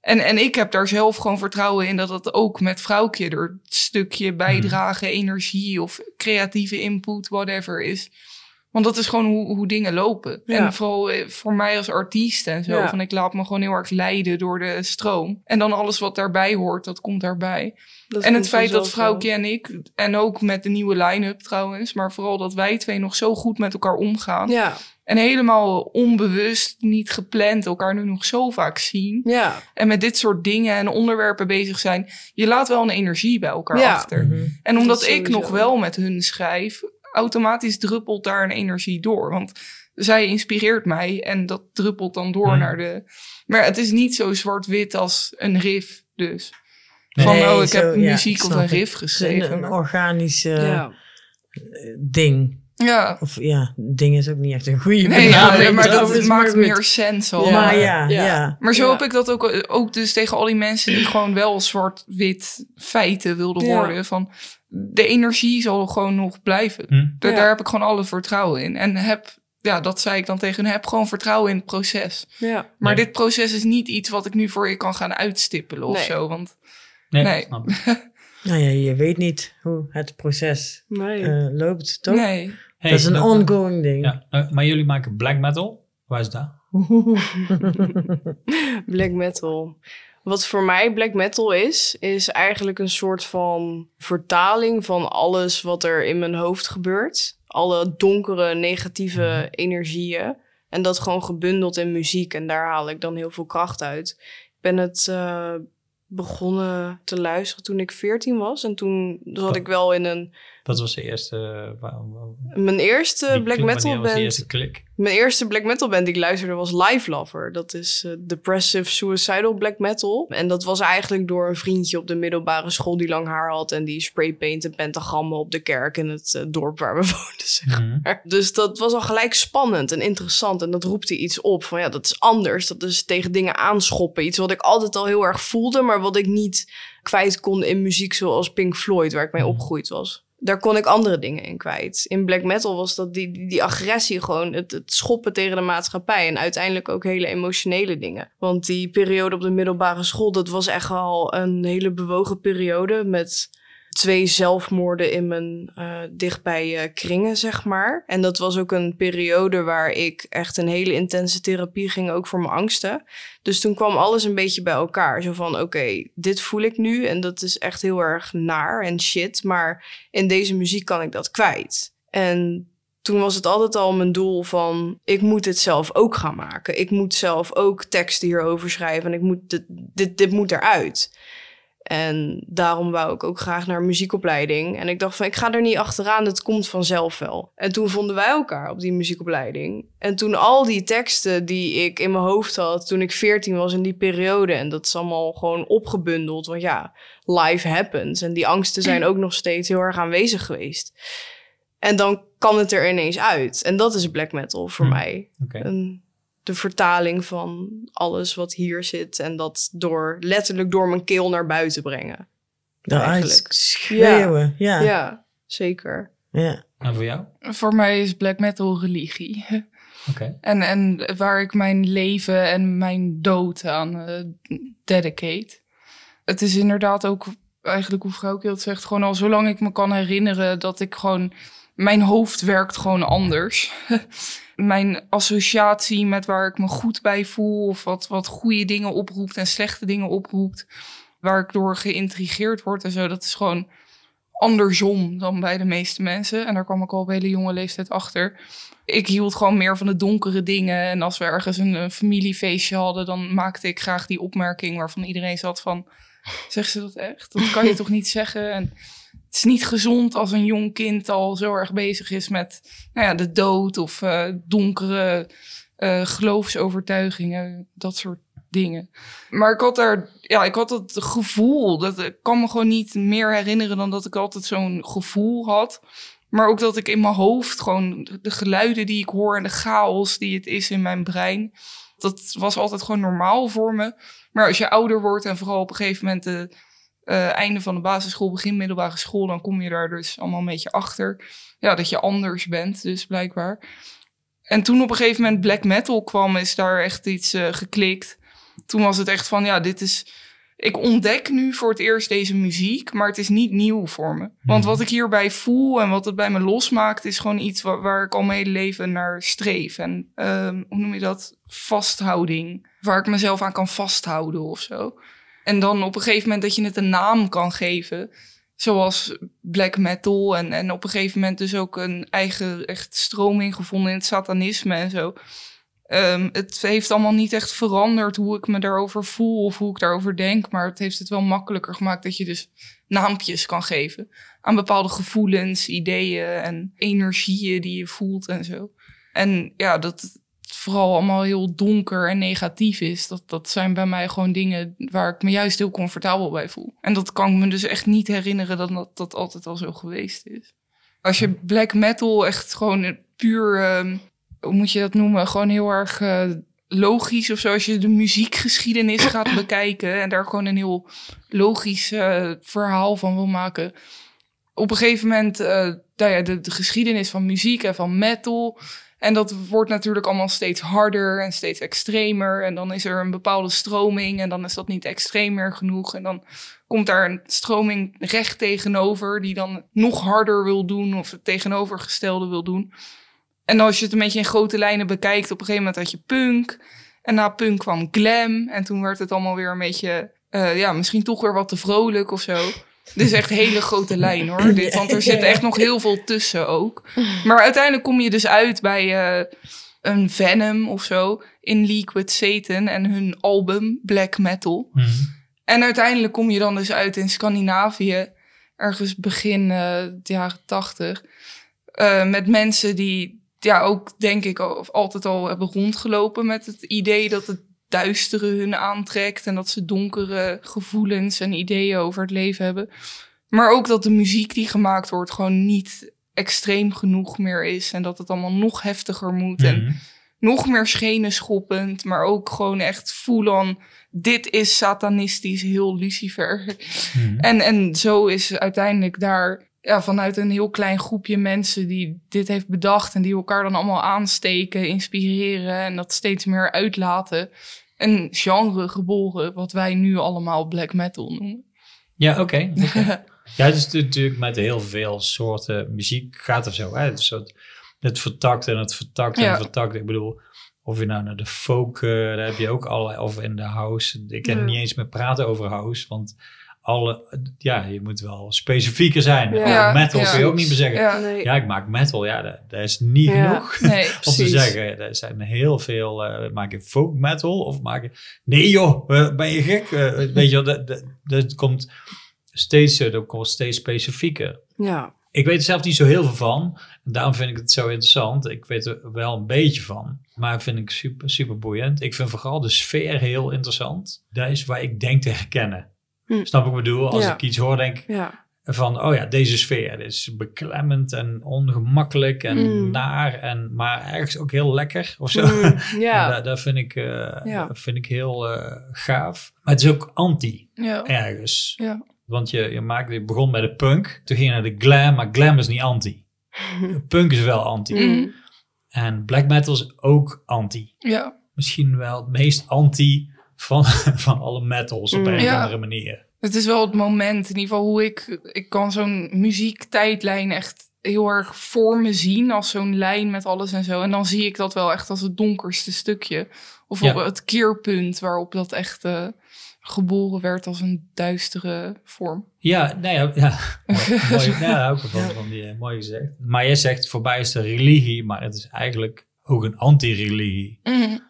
En, en ik heb daar zelf gewoon vertrouwen in dat dat ook met vrouwtje er een stukje bijdragen, energie of creatieve input, whatever is. Want dat is gewoon hoe, hoe dingen lopen. Ja. En vooral eh, voor mij als artiest en zo. Ja. Van ik laat me gewoon heel erg leiden door de stroom. En dan alles wat daarbij hoort, dat komt daarbij. Dat en het feit dat. Vrouwtje en ik, en ook met de nieuwe line-up trouwens, maar vooral dat wij twee nog zo goed met elkaar omgaan. Ja, En helemaal onbewust, niet gepland, elkaar nu nog zo vaak zien. ja, En met dit soort dingen en onderwerpen bezig zijn. Je laat wel een energie bij elkaar Ja. achter. Mhm. En omdat Dat ik nog wel met hun schrijf, automatisch druppelt daar een energie door. Want zij inspireert mij en dat druppelt dan door Hmm. naar de... Maar het is niet zo zwart-wit als een riff dus. Nee, Van, oh, ik zo, heb ja, muziek ik of een riff geschreven. Een, een maar- organische ja. ding. ja. Of ja, ding is ook niet echt een goede Nee, ja, benaming maar dat het maakt meer sens al. Maar ja, Ja. ja. Maar zo Ja. heb ik dat ook, ook dus tegen al die mensen die gewoon wel zwart-wit feiten wilden Ja. worden. Van de energie zal gewoon nog blijven. Hm? Ja. Daar heb ik gewoon alle vertrouwen in. En heb, ja, dat zei ik dan tegen hun, heb gewoon vertrouwen in het proces. ja. Maar Nee. dit proces is niet iets wat ik nu voor je kan gaan uitstippelen of Nee. zo. Want Nee, Nee. snap ik. [LAUGHS] Nou ja, je weet niet hoe het proces Nee. eh, loopt, toch? Nee. Hey, dat is een ongoing ding. Ja, eh, maar jullie maken black metal. Waar is dat? [LAUGHS] [LAUGHS] Black metal. Wat voor mij black metal is, is eigenlijk een soort van vertaling van alles wat er in mijn hoofd gebeurt. Alle donkere, negatieve energieën. En dat gewoon gebundeld in muziek. En daar haal ik dan heel veel kracht uit. Ik ben het eh, begonnen te luisteren toen ik 14 was. En toen zat ik wel in een. Dat was de eerste... eh, Mijn eerste black klik- metal band. eerste klik? Mijn eerste black metal band die ik luisterde was Live Lover. Dat is eh, depressive suicidal black metal. En dat was eigenlijk door een vriendje op de middelbare school die lang haar had. En die spraypaint en pentagrammen op de kerk in het eh, dorp waar we [LAUGHS] woonden. Zeg. Mhm. maar. Dus dat was al gelijk spannend en interessant. En dat roepte iets op van ja, dat is anders. Dat is tegen dingen aanschoppen. Iets wat ik altijd al heel erg voelde, maar wat ik niet kwijt kon in muziek zoals Pink Floyd, waar ik mee Mhm. opgegroeid was. Daar kon ik andere dingen in kwijt. In black metal was dat die, die, die agressie gewoon, het, het schoppen tegen de maatschappij. En uiteindelijk ook hele emotionele dingen. Want die periode op de middelbare school, dat was echt wel een hele bewogen periode. Met twee zelfmoorden in mijn eh, dichtbij eh, kringen, zeg maar. En dat was ook een periode waar ik echt een hele intense therapie ging, ook voor mijn angsten. Dus toen kwam alles een beetje bij elkaar. Zo van, oké, dit voel ik nu en dat is echt heel erg naar en shit. Maar in deze muziek kan ik dat kwijt. En toen was het altijd al mijn doel van... ik moet dit zelf ook gaan maken. Ik moet zelf ook teksten hierover schrijven... en ik moet dit, dit, dit moet eruit. En daarom wou ik ook graag naar muziekopleiding. En ik dacht van, ik ga er niet achteraan, het komt vanzelf wel. En toen vonden wij elkaar op die muziekopleiding. En toen al die teksten die ik in mijn hoofd had toen ik 14 was in die periode... en dat is allemaal gewoon opgebundeld, want ja, life happens. En die angsten zijn ook nog steeds heel erg aanwezig geweest. En dan kan het er ineens uit. En dat is black metal voor Hm. mij. De vertaling van alles wat hier zit. En dat door letterlijk door mijn keel naar buiten brengen. Daaruit Eigenlijk. schreeuwen. Ja. Ja, Ja. zeker. ja. En voor jou? Voor mij is black metal religie. Oké. En, en waar ik mijn leven en mijn dood aan eh, dedicate. Het is inderdaad ook eigenlijk hoe vrouwke het zegt. Gewoon al zolang ik me kan herinneren dat ik gewoon... Mijn hoofd werkt gewoon anders. [LAUGHS] mijn associatie met waar ik me goed bij voel... of wat, wat goede dingen oproept en slechte dingen oproept... waar ik door geïntrigeerd word en zo... dat is gewoon andersom dan bij de meeste mensen. En daar kwam ik al op hele jonge leeftijd achter ik hield gewoon meer van de donkere dingen. En als we ergens een, een familiefeestje hadden, dan maakte ik graag die opmerking waarvan iedereen zat van, zeg ze dat echt? Dat kan je [LAUGHS] toch niet zeggen? En is niet gezond als een jong kind al zo erg bezig is met nou ja, de dood of eh, donkere eh, geloofsovertuigingen, dat soort dingen. Maar ik had daar, ja, ik had het gevoel, dat ik kan me gewoon niet meer herinneren dan dat ik altijd zo'n gevoel had. Maar ook dat ik in mijn hoofd gewoon de geluiden die ik hoor en de chaos die het is in mijn brein. Dat was altijd gewoon normaal voor me. Maar als je ouder wordt en vooral op een gegeven moment de eh, einde van de basisschool, begin middelbare school, dan kom je daar dus allemaal een beetje achter. Ja, dat je anders bent, dus blijkbaar. En toen op een gegeven moment black metal kwam, is daar echt iets eh, geklikt. Toen was het echt van, ja, dit is ik ontdek nu voor het eerst deze muziek, maar het is niet nieuw voor me. Want Mhm. wat ik hierbij voel en wat het bij me losmaakt, is gewoon iets waar, waar ik al mijn hele leven naar streef. En ehm, hoe noem je dat? Vasthouding. Waar ik mezelf aan kan vasthouden of zo. En dan op een gegeven moment dat je het een naam kan geven. Zoals black metal. En, en op een gegeven moment dus ook een eigen echt stroming gevonden in het satanisme en zo. Ehm, het heeft allemaal niet echt veranderd hoe ik me daarover voel of hoe ik daarover denk. Maar het heeft het wel makkelijker gemaakt dat je dus naampjes kan geven aan bepaalde gevoelens, ideeën en energieën die je voelt en zo. En ja, dat vooral allemaal heel donker en negatief is. Dat, dat zijn bij mij gewoon dingen waar ik me juist heel comfortabel bij voel. En dat kan ik me dus echt niet herinneren dat dat, dat altijd al zo geweest is. Als je black metal echt gewoon puur ehm, hoe moet je dat noemen? Gewoon heel erg eh, logisch of zo. Als je de muziekgeschiedenis gaat [COUGHS] bekijken en daar gewoon een heel logisch eh, verhaal van wil maken. op een gegeven moment, eh, nou ja, de, de geschiedenis van muziek en van metal. En dat wordt natuurlijk allemaal steeds harder en steeds extremer. En dan is er een bepaalde stroming en dan is dat niet extreem meer genoeg. En dan komt daar een stroming recht tegenover die dan nog harder wil doen of het tegenovergestelde wil doen. En als je het een beetje in grote lijnen bekijkt, op een gegeven moment had je punk. En na punk kwam glam. En toen werd het allemaal weer een beetje, eh, ja, misschien toch weer wat te vrolijk of zo. Dit is echt een hele grote lijn hoor. Dit, want er zit echt nog heel veel tussen ook. Maar uiteindelijk kom je dus uit bij eh, een Venom of zo. In League with Satan en hun album Black Metal. Mhm. En uiteindelijk kom je dan dus uit in Scandinavië. Ergens begin eh, de jaren tachtig. eh, met mensen die ja, ook denk ik al, of altijd al hebben rondgelopen met het idee dat het duistere hun aantrekt en dat ze donkere gevoelens en ideeën over het leven hebben. Maar ook dat de muziek die gemaakt wordt gewoon niet extreem genoeg meer is en dat het allemaal nog heftiger moet en Mhm. nog meer schenen schoppend, maar ook gewoon echt on dit is satanistisch heel Lucifer. Mhm. En, en zo is uiteindelijk daar ja, vanuit een heel klein groepje mensen die dit heeft bedacht en die elkaar dan allemaal aansteken, inspireren en dat steeds meer uitlaten. Een genre geboren, wat wij nu allemaal black metal noemen. Ja, oké. [LAUGHS] Ja, het is natuurlijk met heel veel soorten muziek gaat het zo. Hè? Het, soort, het vertakt en het vertakt en Ja. het vertakt. Ik bedoel, of je nou naar de folk, eh, daar heb je ook allerlei, of in de house. Ik kan Ja. niet eens meer praten over house, want alle, ja, je moet wel specifieker zijn. Ja. Metal ja. kun je ook niet meer zeggen. Ja. Nee. ik maak metal. Ja, dat, dat is niet Ja. genoeg Nee, [LAUGHS] om te zeggen. Er zijn heel veel, eh maak je folk metal of maak je... Nee joh, eh, ben je gek? Eh, [LAUGHS] weet je wel, dat, dat, dat komt steeds, dat komt steeds specifieker. Ja. Ik weet er zelf niet zo heel veel van. En daarom vind ik het zo interessant. Ik weet er wel een beetje van. Maar vind ik super, super boeiend. Ik vind vooral de sfeer heel interessant. Dat is waar ik denk te herkennen. Hm. Snap ik wat ik bedoel? Als Ja. ik iets hoor, denk ik Ja. van... Oh ja, deze sfeer dit is beklemmend en ongemakkelijk en Mm. naar. En, maar ergens ook heel lekker of zo. Mm, [LAUGHS] ja. dat, dat vind ik, eh, Ja. dat vind ik heel eh, gaaf. Maar het is ook anti ja. ergens. Ja. Want je, je, maakt, je begon met de punk, toen ging je naar de glam, maar glam is niet anti. [LAUGHS] Punk is wel anti. Mm. En black metal is ook anti. ja. Misschien wel het meest anti van, [LAUGHS] van alle metals op Mm. een of andere manier. Het is wel het moment, in ieder geval hoe ik... Ik kan zo'n muziektijdlijn echt heel erg voor me zien als zo'n lijn met alles en zo. En dan zie ik dat wel echt als het donkerste stukje. Of Ja. op het keerpunt waarop dat echt eh, geboren werd als een duistere vorm. Ja, nou ja, ja. [LAUGHS] mooi, ja ik van, van die, eh, mooi gezegd. Maar jij zegt, voorbij is de religie, maar het is eigenlijk ook een anti-religie.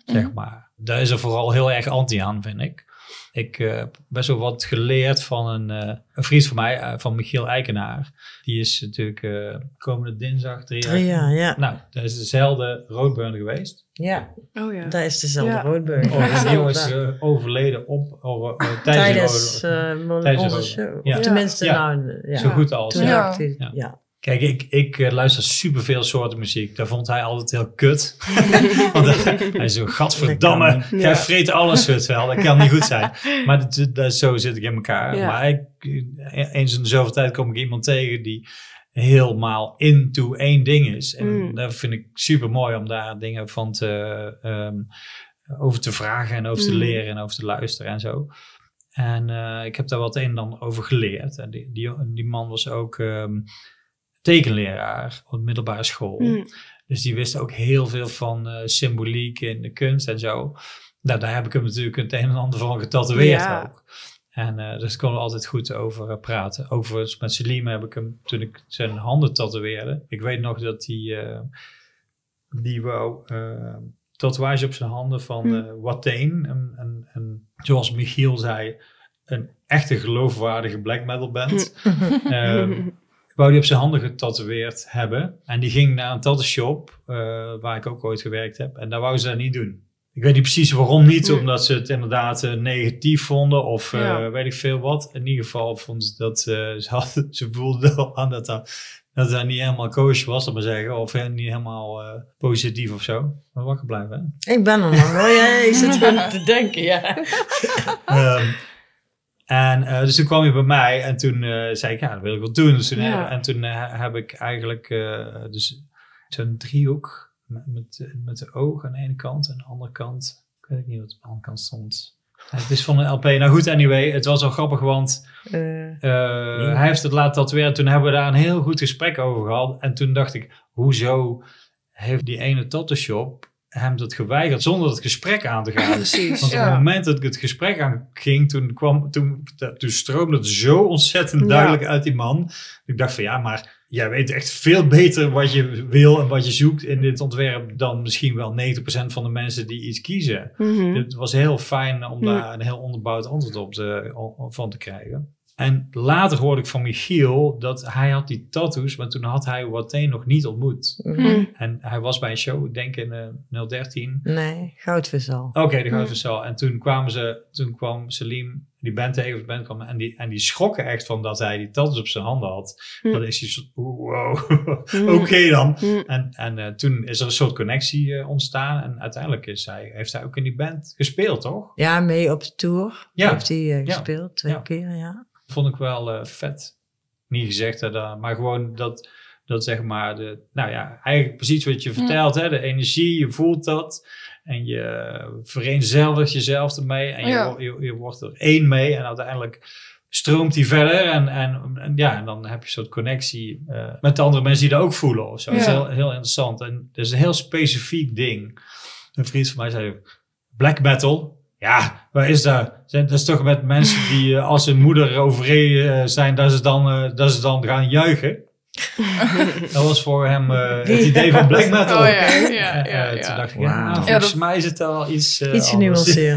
zeg maar. Daar is er vooral heel erg anti aan, vind ik. Ik eh, heb best wel wat geleerd van een, eh, een vriend van mij, eh, van Michiel Eikenaar. Die is natuurlijk eh, komende dinsdag drie jaar. Jaar, ja. Nou, dat is dezelfde roodburn geweest. Ja, Oh ja. daar is dezelfde Ja. roodburg. Oh, die jongen is eh, overleden op, eh, tijdens, Tijdens eh, onze show. Ja. Of tenminste, Ja. nou, ja. zo goed als. Ja. Hij-. Kijk, ik, ik eh, luister superveel soorten muziek. Daar vond hij altijd heel kut. [LAUGHS] Want hij- hij zo, gadverdamme, jij vreet alles het wel. Dat kan niet goed zijn. [LAUGHS] Maar dat, dat, zo zit ik in elkaar. Ja. Maar ik, eh, eens in de zoveel tijd kom ik iemand tegen die helemaal into één ding is. En Mm. dat vind ik super mooi om daar dingen van te, ehm, over te vragen en over te Mm. leren en over te luisteren en zo. En eh, ik heb daar wat een en ander over geleerd. En die, die, die man was ook ehm, tekenleraar op de middelbare school. Mm. Dus die wist ook heel veel van eh, symboliek in de kunst en zo. Nou, daar heb ik hem natuurlijk het een en ander van getatoeëerd Ja. ook. En eh, dus konden we altijd goed over eh, praten. Overigens met Selim heb ik hem, toen ik zijn handen tatoeëerde. Ik weet nog dat hij, die wou tatoeage op zijn handen van Watain. En, en, en zoals Michiel zei, een echte geloofwaardige black metal band. [LAUGHS] Ehm, wou die op zijn handen getatoeëerd hebben. En die ging naar een tattoo shop, eh, waar ik ook ooit gewerkt heb. En daar wou ze dat niet doen. Ik weet niet precies waarom niet, omdat ze het inderdaad eh, negatief vonden of eh, Ja. weet ik veel wat. In ieder geval vonden ze dat ze, hadden, [LAUGHS] ze voelden wel aan dat dat, dat dat niet helemaal kosher was, ik maar zeggen. Of niet helemaal eh, positief of zo. Maar wakker blijven, hè? Ik ben er nog hoor. Ja, [LAUGHS] ik zit gewoon te denken, ja. Ehm, En eh, dus toen kwam hij bij mij en toen eh, zei ik, ja, dat wil ik wel doen. Dus toen, Ja. En toen eh, heb ik eigenlijk dus zo'n driehoek met, met, met de oog aan de ene kant en aan de andere kant. Ik weet niet wat de andere kant stond. Het is van een LP. Nou goed, anyway, het was wel grappig, want hij heeft het laten tatoeëren. Toen hebben we daar een heel goed gesprek over gehad. En toen dacht ik, hoezo heeft die ene tattoo shop hem dat geweigerd zonder het gesprek aan te gaan? [LAUGHS] Precies. Want op Ja. het moment dat ik het gesprek aanging, toen, kwam, toen, toen stroomde het zo ontzettend Ja. duidelijk uit die man. Ik dacht van ja, maar jij weet echt veel beter wat je wil en wat je zoekt in dit ontwerp dan misschien wel 90% van de mensen die iets kiezen. Mhm. Het was heel fijn om daar een heel onderbouwd antwoord op te, van te krijgen. En later hoorde ik van Michiel dat hij had die tattoos, maar toen had hij Wateen nog niet ontmoet. Hm. En hij was bij een show, ik denk in eh 013. nee, goudvisal. Oké, de Gouden Versal. En toen kwamen ze, toen kwam Selim, die band tegen, de band kwam, en die, en die schrokken echt van dat hij die tattoos op zijn handen had. Hm. Dat is hij soort, wow, Hm. [LAUGHS] oké dan. En, en eh, toen is er een soort connectie eh, ontstaan en uiteindelijk is hij, heeft hij ook in die band gespeeld, toch? Ja, mee op de tour Ja. heeft hij eh, Ja. gespeeld. Twee Ja. keer, ja. Vond ik wel eh, vet. Niet gezegd, hè, maar gewoon dat, dat zeg maar, de, nou ja, eigenlijk precies wat je vertelt, hè, de energie, je voelt dat. En je vereenzelvigt jezelf ermee en je, Ja. je, je wordt er één mee en uiteindelijk stroomt die verder en, en, en ja, en dan heb je een soort connectie eh, met de andere mensen die dat ook voelen of zo. Dat is heel, heel interessant en dat is een heel specifiek ding. Een vriend van mij zei, black metal, ja, waar is dat? Dat is toch met mensen die eh, als hun moeder overreden eh, zijn, dat ze, dan, eh, dat ze dan gaan juichen. [LAUGHS] dat was voor hem eh, het idee van black metal. Oh ja, ja, [LAUGHS] ja, eh, ja. Toen dacht ik, Wauw. ja, Ja, volgens dat- mij is het al iets eh, Iets.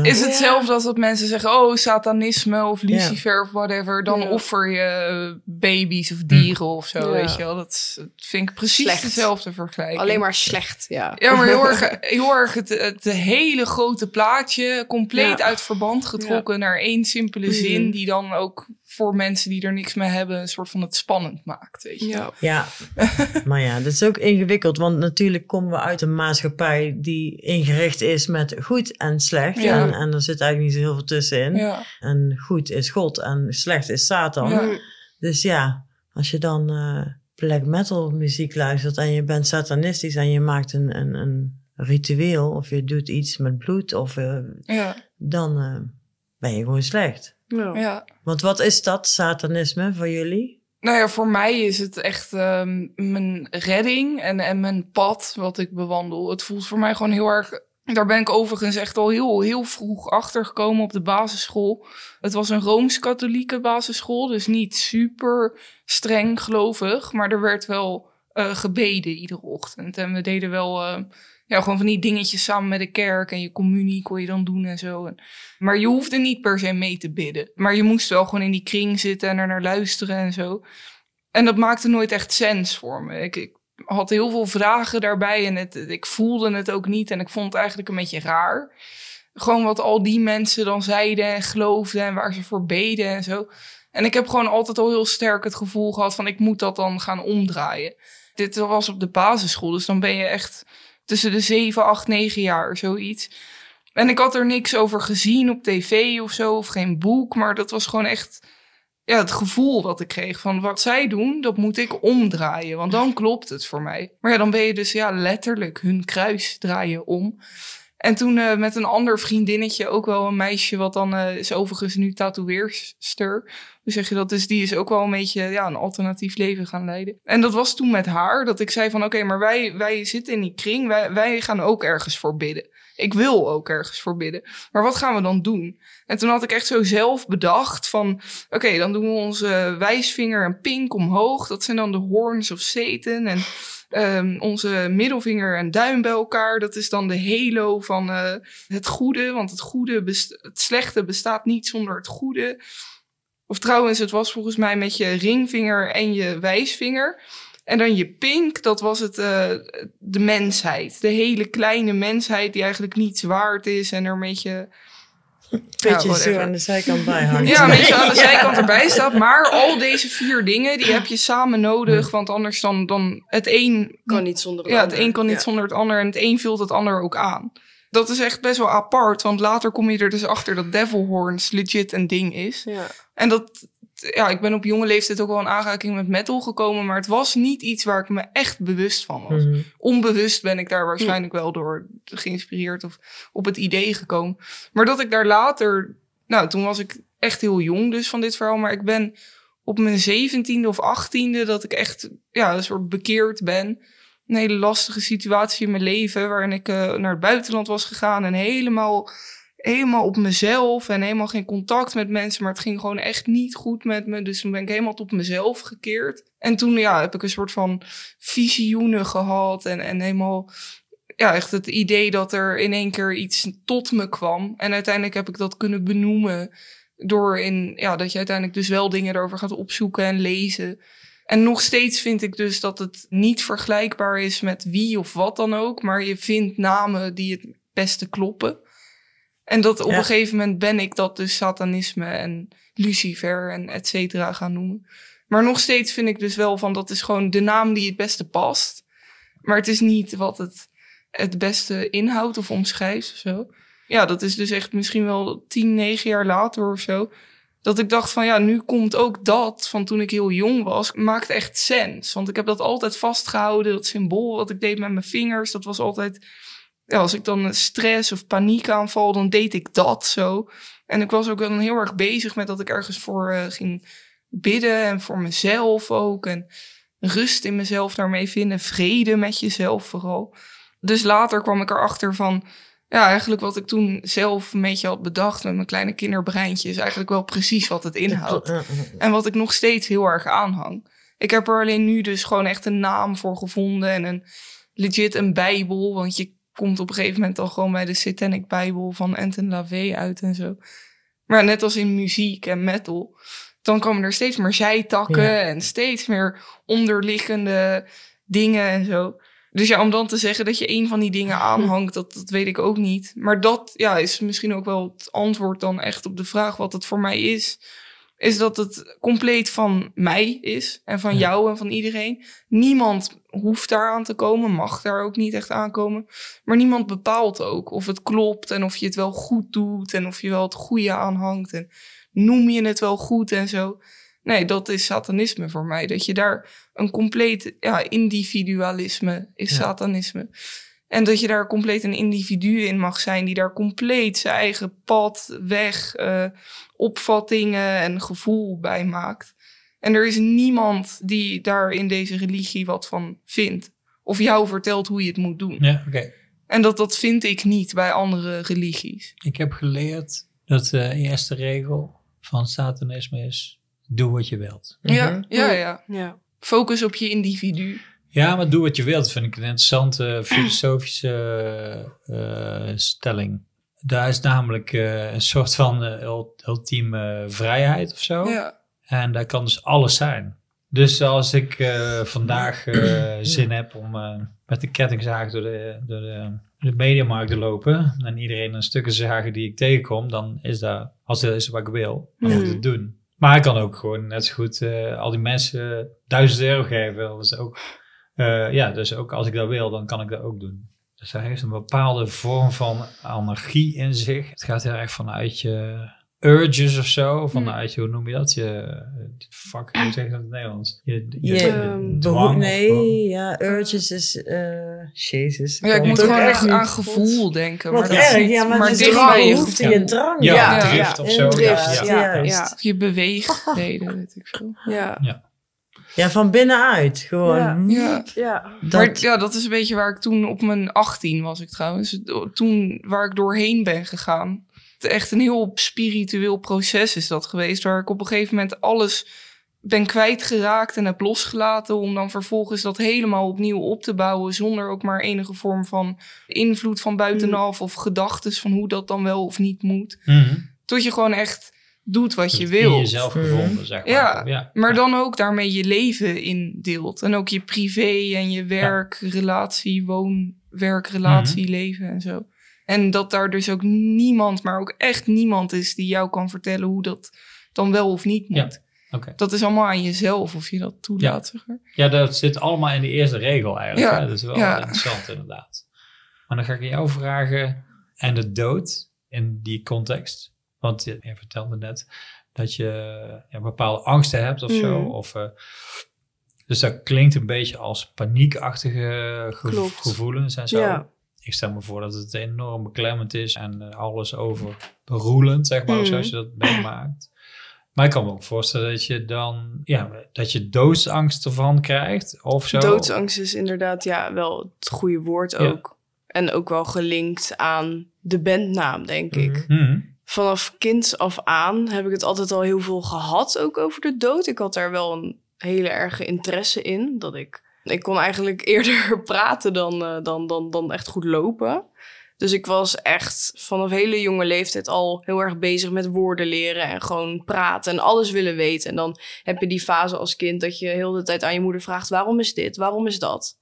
Is hetzelfde als dat mensen zeggen, oh, satanisme of Ja. Lucifer of whatever. Dan Ja. offer je baby's of dieren of zo, Ja. weet je wel. Dat, vind ik precies Slecht. dezelfde vergelijking. Alleen maar slecht, ja. Ja, maar heel erg, [LAUGHS] heel erg het, het hele grote plaatje compleet Ja. uit verband getrokken naar één simpele Mhm. zin. Die dan ook voor mensen die er niks mee hebben een soort van het spannend maakt, weet je. Ja. Ja, [LAUGHS] maar ja, dat is ook ingewikkeld. Want natuurlijk komen we uit een maatschappij die ingericht is met goed en slecht. Ja. En, en er zit eigenlijk niet zo heel veel tussenin. Ja, En goed is God en slecht is Satan. Ja. Dus ja, als je dan eh, black metal muziek luistert en je bent satanistisch en je maakt een, een, een ritueel of je doet iets met bloed, of, eh, ja, dan eh, ben je gewoon slecht. Ja. ja. Want wat is dat, satanisme, voor jullie? Nou ja, voor mij is het echt ehm, mijn redding en, en mijn pad wat ik bewandel. Het voelt voor mij gewoon heel erg. Daar ben ik overigens echt al heel, heel vroeg achter gekomen op de basisschool. Het was een rooms-katholieke basisschool, dus niet super streng gelovig. Maar er werd wel eh, gebeden iedere ochtend. En we deden wel eh, ja, gewoon van die dingetjes samen met de kerk. En je communie kon je dan doen en zo. Maar je hoefde niet per se mee te bidden. Maar je moest wel gewoon in die kring zitten en er naar luisteren en zo. En dat maakte nooit echt sens voor me. Ik, ik had heel veel vragen daarbij en het, ik voelde het ook niet. En ik vond het eigenlijk een beetje raar. Gewoon wat al die mensen dan zeiden en geloofden en waar ze voor beden en zo. En ik heb gewoon altijd al heel sterk het gevoel gehad van ik moet dat dan gaan omdraaien. Dit was op de basisschool, dus dan ben je echt tussen de 7, 8, 9 jaar, zoiets. En ik had er niks over gezien op tv of zo, of geen boek, maar dat was gewoon echt ja, het gevoel dat ik kreeg van wat zij doen, dat moet ik omdraaien, want dan klopt het voor mij. Maar ja, dan ben je dus ja, letterlijk hun kruis draaien om. En toen eh, met een ander vriendinnetje, ook wel een meisje, wat dan eh, is overigens nu tatoeëerster. Hoe zeg je dat? Dus die is ook wel een beetje ja, een alternatief leven gaan leiden. En dat was toen met haar, dat ik zei van oké, maar wij, wij zitten in die kring, wij, wij gaan ook ergens voor bidden. Ik wil ook ergens voor bidden. Maar wat gaan we dan doen? En toen had ik echt zo zelf bedacht van... Oké, dan doen we onze wijsvinger en pink omhoog. Dat zijn dan de horns of Satan. En ehm, onze middelvinger en duim bij elkaar. Dat is dan de halo van eh, het goede. Want het, goede het slechte bestaat niet zonder het goede. Of trouwens, het was volgens mij met je ringvinger en je wijsvinger. En dan je pink, dat was het, eh, de mensheid. De hele kleine mensheid die eigenlijk niets waard is. En er een beetje... Beetje zo whatever. aan de zijkant bij hangt. Ja, een beetje aan de zijkant [LAUGHS] erbij staat. Maar al deze vier dingen, die heb je samen nodig. Want anders dan, dan het een... Kan niet zonder het Ja, het ander. een kan niet Ja. zonder het ander. En het een vult het ander ook aan. Dat is echt best wel apart, want later kom je er dus achter dat Devil Horns legit een ding is. Ja. En dat, ja, ik ben op jonge leeftijd ook wel in aanraking met metal gekomen, maar het was niet iets waar ik me echt bewust van was. Mhm. Onbewust ben ik daar waarschijnlijk wel door geïnspireerd of op het idee gekomen. Maar dat ik daar later, nou, toen was ik echt heel jong dus van dit verhaal, maar ik ben op mijn zeventiende of achttiende dat ik echt, ja, een soort bekeerd ben. Een hele lastige situatie in mijn leven, waarin ik eh, naar het buitenland was gegaan en helemaal helemaal op mezelf en helemaal geen contact met mensen. Maar het ging gewoon echt niet goed met me. Dus toen ben ik helemaal tot mezelf gekeerd. En toen ja, heb ik een soort van visioenen gehad. En, en helemaal ja, echt het idee dat er in één keer iets tot me kwam. En uiteindelijk heb ik dat kunnen benoemen. Door in, ja, dat je uiteindelijk dus wel dingen erover gaat opzoeken en lezen. En nog steeds vind ik dus dat het niet vergelijkbaar is met wie of wat dan ook. Maar je vindt namen die het beste kloppen. En dat op Ja. een gegeven moment ben ik dat dus satanisme en Lucifer en et cetera gaan noemen. Maar nog steeds vind ik dus wel van dat is gewoon de naam die het beste past. Maar het is niet wat het het beste inhoudt of omschrijft of zo. Ja, dat is dus echt misschien wel tien, negen jaar later of zo. Dat ik dacht van ja, nu komt ook dat van toen ik heel jong was, maakt echt sens. Want ik heb dat altijd vastgehouden, dat symbool wat ik deed met mijn vingers. Dat was altijd, ja, als ik dan stress of paniek aanval, dan deed ik dat zo. En ik was ook dan heel erg bezig met dat ik ergens voor eh, ging bidden en voor mezelf ook. En rust in mezelf daarmee vinden, vrede met jezelf vooral. Dus later kwam ik erachter van, ja, eigenlijk wat ik toen zelf een beetje had bedacht met mijn kleine kinderbreintje, is eigenlijk wel precies wat het inhoudt. En wat ik nog steeds heel erg aanhang. Ik heb er alleen nu dus gewoon echt een naam voor gevonden en een legit een bijbel. Want je komt op een gegeven moment al gewoon bij de Satanic Bijbel van Anton LaVey uit en zo. Maar net als in muziek en metal, dan komen er steeds meer zijtakken Ja. en steeds meer onderliggende dingen en zo. Dus ja, om dan te zeggen dat je een van die dingen [LAUGHS] aanhangt, dat, dat weet ik ook niet. Maar dat ja, is misschien ook wel het antwoord dan echt op de vraag wat het voor mij is. Is dat het compleet van mij is en van Ja. jou en van iedereen. Niemand hoeft daar aan te komen, mag daar ook niet echt aankomen. Maar niemand bepaalt ook of het klopt en of je het wel goed doet en of je wel het goede aanhangt. En noem je het wel goed en zo. Nee, dat is satanisme voor mij. Dat je daar een compleet ja, individualisme is Ja. satanisme. En dat je daar compleet een individu in mag zijn die daar compleet zijn eigen pad, weg, eh, opvattingen en gevoel bij maakt. En er is niemand die daar in deze religie wat van vindt. Of jou vertelt hoe je het moet doen. Ja, oké. En dat, dat vind ik niet bij andere religies. Ik heb geleerd dat de eerste regel van satanisme is: doe wat je wilt. Ja, Mhm. ja, ja. Ja. Focus op je individu. Ja, maar doe wat je wilt, vind ik een interessante filosofische eh, stelling. Daar is namelijk eh, een soort van eh, ul- ultieme vrijheid of zo. Ja. En dat kan dus alles zijn. Dus als ik eh, vandaag eh, [CLEARS THROAT] zin heb om eh, met de kettingzaag door de, door de, de mediamarkt te lopen en iedereen een stukken zagen die ik tegenkom, dan is dat, als dat is wat ik wil, dan moet ik het doen. Maar ik kan ook gewoon net zo goed eh, al die mensen duizend euro geven. Dat is ook, eh, ja, dus ook als ik dat wil, dan kan ik dat ook doen. Dus hij heeft een bepaalde vorm van anarchie in zich. Het gaat heel erg vanuit je urges of zo. Vanuit je, hoe noem je dat? Je, fuck, hoe zeg je dat in het Nederlands? Je, je, Je Ehm, dwang behoef, of nee, ja, urges is, eh jezus. Ja, ik moet gewoon echt aan gevoel denken. Wat maar dat is ja, maar, het is dicht drang, bij je behoefte, gevoel. je drang. Ja, Ja, drift of zo. Drift, ja, ja. Je beweegreden, [LAUGHS] weet ik veel. Ja. Ja, van binnenuit. Gewoon. Ja. Ja. Ja. Dat, Maar ja, dat is een beetje waar ik toen op mijn 18 was ik trouwens. Toen waar ik doorheen ben gegaan. Het echt een heel spiritueel proces is dat geweest. Waar ik op een gegeven moment alles ben kwijtgeraakt en heb losgelaten. Om dan vervolgens dat helemaal opnieuw op te bouwen. Zonder ook maar enige vorm van invloed van buitenaf. Of gedachten van hoe dat dan wel of niet moet. Mhm. Tot je gewoon echt doet wat je In wil. jezelf Mhm. gevonden, zeg maar. Ja, ja. Maar Ja. dan ook daarmee je leven indeelt. En ook je privé en je werk, relatie, woon, werk, relatie, Mhm. leven en zo. En dat daar dus ook niemand, maar ook echt niemand is die jou kan vertellen hoe dat dan wel of niet Ja. moet. Oké. Dat is allemaal aan jezelf of je dat toelaat. Zeg maar. Ja, dat zit allemaal in die eerste regel eigenlijk. Ja, Hè? Dat is wel ja. interessant inderdaad. Maar dan ga ik aan jou vragen. en de dood in die context? Want je, je vertelde net dat je ja, bepaalde angsten hebt of zo. Mhm. Of, eh, dus dat klinkt een beetje als paniekachtige gevo- Klopt. gevoelens en zo. Ja. Ik stel me voor dat het enorm beklemmend is en eh, alles overberoelend, zeg maar, zoals je dat meemaakt. Maar ik kan me ook voorstellen dat je dan, ja, dat je doodsangst ervan krijgt of zo. Doodsangst is inderdaad ja, wel het goede woord Ja. ook. En ook wel gelinkt aan de bandnaam, denk ik. Mhm. Vanaf kinds af aan heb ik het altijd al heel veel gehad, ook over de dood. Ik had daar wel een hele erge interesse in. Dat ik, ik kon eigenlijk [LAUGHS] eerder praten dan, eh, dan, dan, dan echt goed lopen. Dus ik was echt vanaf hele jonge leeftijd al heel erg bezig met woorden leren en gewoon praten en alles willen weten. En dan heb je die fase als kind dat je heel de tijd aan je moeder vraagt: waarom is dit? Waarom is dat?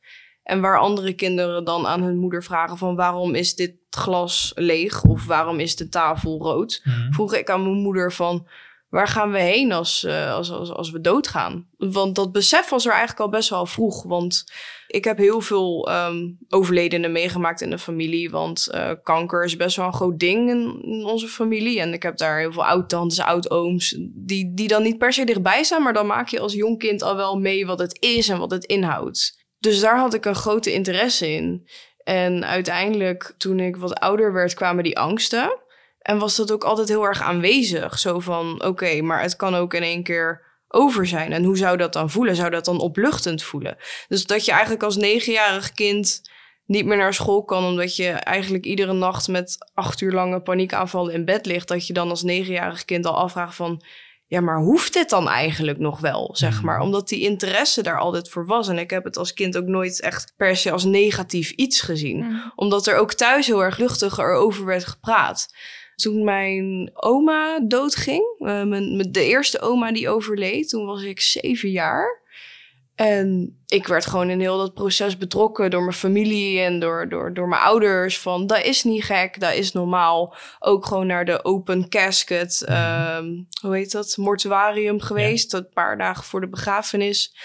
En waar andere kinderen dan aan hun moeder vragen van waarom is dit glas leeg of waarom is de tafel rood? Mhm. Vroeg ik aan mijn moeder van waar gaan we heen als, eh, als, als, als we doodgaan? Want dat besef was er eigenlijk al best wel vroeg. Want ik heb heel veel ehm, overledenen meegemaakt in de familie. Want eh, kanker is best wel een groot ding in, in onze familie. En ik heb daar heel veel oud-tantes, oud-ooms... Die, die dan niet per se dichtbij staan... maar dan maak je als jong kind al wel mee wat het is en wat het inhoudt. Dus daar had ik een grote interesse in. En uiteindelijk, toen ik wat ouder werd, kwamen die angsten. En was dat ook altijd heel erg aanwezig. Zo van, oké, maar het kan ook in één keer over zijn. En hoe zou dat dan voelen? Zou dat dan opluchtend voelen? Dus dat je eigenlijk als negenjarig kind niet meer naar school kan... omdat je eigenlijk iedere nacht met acht uur lange paniekaanvallen in bed ligt... dat je dan als negenjarig kind al afvraagt van... ja, maar hoeft dit dan eigenlijk nog wel, zeg Mhm. maar? Omdat die interesse daar altijd voor was. En ik heb het als kind ook nooit echt per se als negatief iets gezien omdat er ook thuis heel erg luchtig erover werd gepraat. Toen mijn oma doodging, eh, mijn, mijn- de eerste oma die overleed, toen was ik zeven jaar. En ik werd gewoon in heel dat proces betrokken door mijn familie en door, door, door mijn ouders. Van dat is niet gek, dat is normaal. Ook gewoon naar de open casket, ehm, hoe heet dat, mortuarium geweest. Een paar dagen voor de begrafenis.